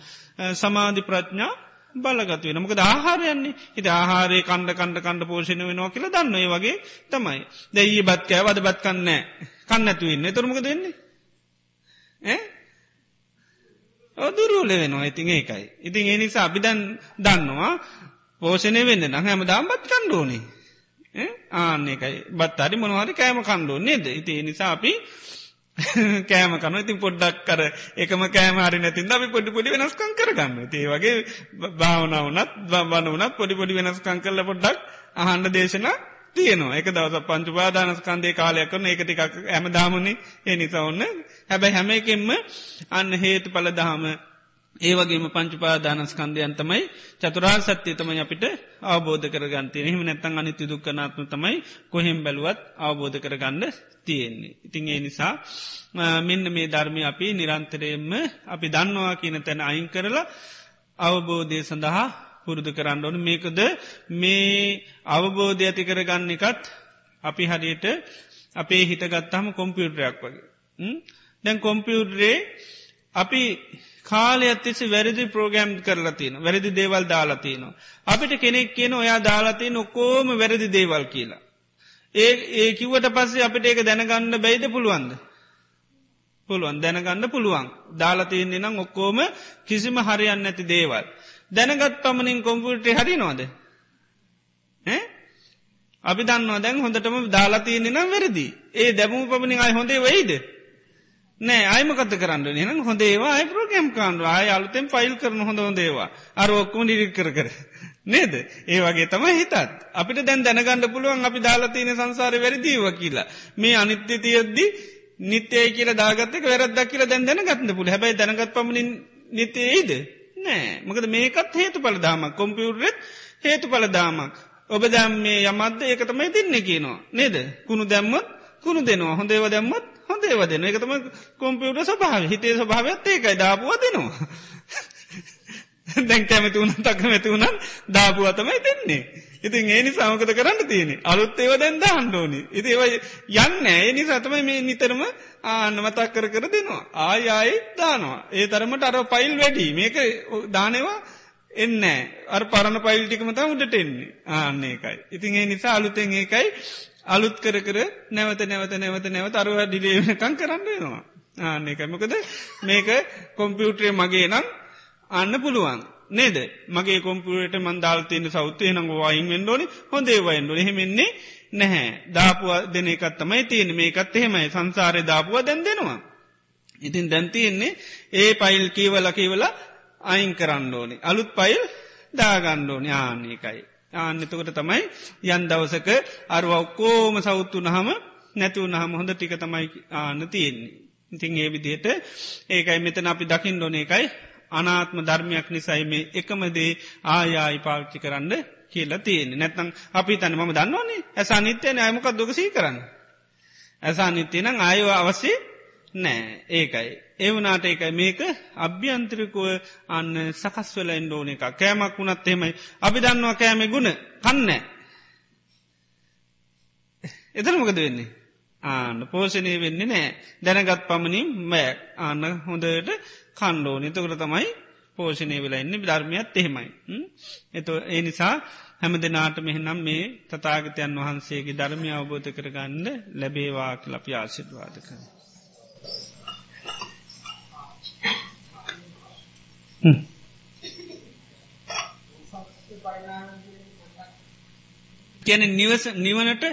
[SPEAKER 1] සමාධි ප්‍රඥා බලගතු වෙන මොකද ආහාරයන්නේ? හිත ආහාරය කණ්ඩ කණ්ඩ කණ්ඩ පෝෂණ වෙනවා කියලා දන්න ඒ වගේ තමයි. දැයි බත්කෑ වද බත් කන්නෑ කන්නඇතුවන්න තුරමක දෙන්නේ ඔදුරුවල වෙනවා ඉතින් ඒකයි. ඉතින් ඒ නිසා අපිදන් දන්නවා පෝෂණය වෙන්න නම් හැම දාම්බත් කණ්ඩෝනේ ආන්න එකයි බත් අරි මොනවාරි කෑම කණ්ඩෝ නේද? ඉති නිසා අපි කෑම කන ඉතින් පොඩ්ඩක් කර එකම කෑම හරි නැතින් අපි පොඩි පොඩි වෙනස්කං කරගන්න. ඒ වගේ භාවනාවනත් බන්න වනත් පොඩි පොඩි වෙනස්කං කරල පොඩ්ඩක් අහන්ඩ දේශන තියනවා. එක දවස පංචු පාදානස්කන්දේ කාලයක් කරන එක ටිකක් ඇම දාමනි ඒ නිසා ඔන්න හැබැයි හැම එකෙන්ම අන්න හේතු පල දහම ඒවගේම පංචුපාදානස්කන්දයන් තමයි චතුරා සත්‍යය තමයි අපිට අවබෝධ කරගන්තය එහෙම නැත්තන් අනිත්‍ය දුක්කනාත්ම තමයි කොහෙම් බැලුවත් අවබෝධ කරගන්න තියෙන්නේ. ඉතින් ඒ නිසා මෙන්න මේ ධර්මය අපි නිරන්තරයෙන්ම අපි දන්නවා කියන තැන අයින් කරලා අවබෝධය සඳහා පුරුදු කරන්න ඕන මේකද මේ අවබෝධය ඇති කරගන්න එකත් අපි හරියට අපේ හිතගත්තහම කොම්පියුටරයක් වගේ. දැන් කොම්පියුටරේ අපි කාලය ඇතිසි වැරදි ප්‍රෝගෑම් කරලා තියන වැරදි දේවල් දාලාතියනවා. අපිට කෙනෙක් කියන ඔයා දාලාතිය නොකෝම වැරදි දේවල් කියලා. ඒ ඒ කිවට පස්සේ අපිට ඒක දැනගන්න බැයිද පුළුවන්ද. පුළුවන් දැනගන්න පුළුවන් දාලාතියන්නේ නම් ඔක්කෝම කිසිම හරියන්න ඇති දේවල්. දැනගත් පමණින් කොම්පිට හරි නොද. අපි දන්නවා දැන් හොඳටම දාලාතියන්නේ නම් වැරදි. ඒ දැමූ පමණින් අයි හොඳේ වෙයිද. නෑ අයමකත කරන්න න හොඳේවා අයි ප්‍රෝගම් කාන්ඩ අය අලුතෙන් ෆයිල් කරන හොඳ හොඳේවා අර ඔක්කම ඩිරික් කර කර. නේද? ඒ වගේ තමයි හිතත්. අපිට දැන් දැනගණඩ පුළුවන් අපි දාලාතියන සංසාර වැරදිීව කියලා. මේ අනිත්‍ය තියද්දි නිත්‍යය කියල දාගත්තක වැරදක් කියල දැන් දැනගත්න්න පුළ හැබයි දැනගත් පමණින් නිතයේද නෑ. මකද මේකත් හේතු පල දාමක් කොම්පියුරෙත් හේතු පල දාමක් ඔබ දැම් මේ යමත්ද ඒක තමයි තින්න කියනවා. නේද? කුණු දැම්මත් කුණු දෙනවා. හොඳේව දැම්මත් හොඳේව දෙන එකතම කොම්පියුට සභාව හිතේ ස්භාවත් ඒකයි. දාපුුව දෙනවා. දැන් කැමති වුණ තක මැති වුණන් දාපුුව තමයි දෙන්නේ. ඉතින් ඒ නිසාමකද කරන්න තියෙන අලුත් ඒව දැන් දාන්නඩෝනි ඉති ඒව යන්න ඒ නිසාතමයි මේ නිතරම ආන්න මතක් කර කර දෙනවා. ආය ආයි දානවා. ඒ තරමට අර පයිල් වැඩි. මේක දානවා එන්න අර පරණ පයිල්ටිකම තම උඩට එන්නේ. ආන්න ඒකයි. ඉතින් ඒ නිසා අලුතෙන් ඒකයි අලුත් කර කර නැවත නැවත නැවත නැවත අරුව ඩිලේකං කරන්න වෙනවා. ආන්න එකයි මොකද මේක කොම්පියුටරේ මගේ නම් අන්න පුළුවන්. නේද මගේ කොම්පියට මන්දාල්තයන සෞත්තය නංගවායින් වෙන්ඩෝනි හොඳේ වයින්ඩුව එහෙමෙන්නේ නැහැ දාපුුව දෙන එකත්තමයි තියෙන මේකත් එහෙමයි සංසාරය දාපුුව දැන් දෙනවා. ඉතින් දැන්තියෙන්නේ ඒ පයිල් කීවල කීවල අයින් කරන්න ඕනි. අලුත් පයිල් දාගණ්ඩෝනි ආන්නේකයි. ආන්නතකට තමයි යන් දවසක අරුව ඔක්කෝම සෞත්තු නහම නැතුව නහම හොඳ ටික තමයි ආන්න තියෙන්නේ. ඉතින් ඒ විදියට ඒකයි මෙතන අපි දකිින් ඩොන එකයි අනාත්ම ධර්මයක් නිසයි මේ එකමදේ ආයායි පාච්චි කරන්න කියලා තියෙන්නේ නැත්නම් අපි තන ම දන්නවන්නේ ඇස නිත්‍යයන අයමකක් දුකසී කරන්න. ඇසා නිත්‍යයන ආයෝ අවශ්‍ය නෑ ඒකයි. ඒවනාට එකයි මේක අභ්‍යන්ත්‍රකුව අන්න සකස් වෙල එන්ඩෝන එක කෑමක් වුණත් එහෙමයි අපි දන්නවා කෑම ගුණ කන්න. එතනමකද වෙන්නේ. ආන්න පෝෂණය වෙන්නේ නෑ දැනගත් පමණින් මෑ ආන්න හොඳට කණ්ඩෝ නතකට තමයි පෝෂණය වෙලා එන්න ධර්මයත් එහෙමයි. එත ඒ නිසා හැම දෙනාට මෙහෙනම් මේ තතාගතයන් වහන්සේගේ ධර්මය අවබෝධ කරගන්න ලැබේවා කලප ආශිර්වාද කර. කියන නිවස නිවනට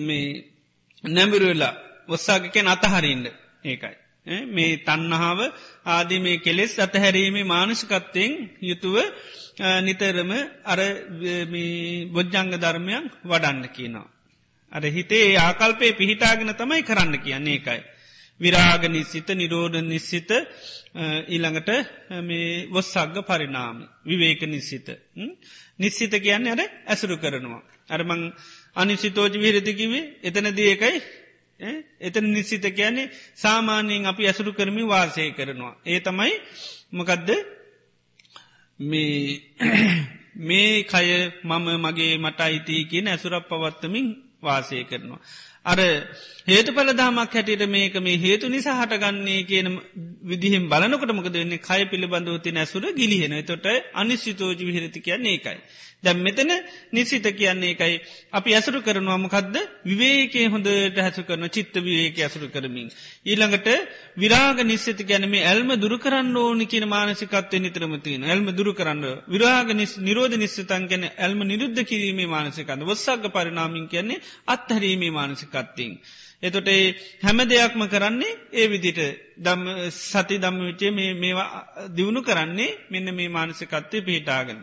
[SPEAKER 1] මේ නැඹිරුවෙලා ඔස්සාගකෙන් අතහරින්ට ඒකයි. මේ තන්නහාාව ආදී මේ කෙලෙස් අතහැරීමේ මානෂකත්තයෙන් යුතුව නිතරම අර බොජ්ජංග ධර්මයන් වඩන්න කියනවා. අර හිතේ ආකල්පේ පිහිටාගෙන තමයි කරන්න කියන්නේ එකයි. විරාග නිස්සිත නිරෝධ නිස්සිත ඊළඟට මේ වොස්සක්ග පරිනාම විවේක නිස්සිත. නිස්සිත කියන්න අර ඇසුරු කරනවා. අරමං අනිසිතෝජ විරතිකිවේ එතනදී එකයි එතන නිසිත කියන්නේ සාමාන්‍යයෙන් අපි ඇසුරු කරමි වාසය කරනවා. ඒ තමයි මොකදද මේ කය මම මගේ මට අයිතිය කියන ඇසුරක් පවත්තමින් වාසය කරනවා. අර හේතු පලදාමක් හැටියට මේක මේ හේතු නිසා හටගන්නේ කියන විදිහෙන් බලනකට මොකද වෙන්නේ? කය පිළිබඳවති නැසුර ගිලිහෙන තොට අනිස්සිතෝජ විහිරති කියන්නේ ඒකයි. දැම් මෙතන නිසිත කියන්නේ එකයි අපි ඇසුරු කරනවා මොකක්ද විවේකේ හොඳට හැසු කරන චිත්ත විවේක ඇසුරු කරමින්. ඊළඟට විරාග නිශ්්‍යති ගැනම ඇල්ම දුරු කරන්න ඕනි කියන මානසිකත්වය නිතරමතින ඇල්ම දුරු කරන්න. විරාග නිරෝධ නිශ්්‍යතන් ගැන ඇල්ම නිරුද්ධ කිරීමේ මානසිකන්න වස්සක්ග පරිනාමින් කියන්නේ අත්හැරීමේ මානසිකත්තිං. එතොට හැම දෙයක්ම කරන්නේ ඒ විදිට දම් සති දම්ම විචේ මේවා දියුණු කරන්නේ මෙන්න මේ මානසිකත්වය පිහිටාගෙන.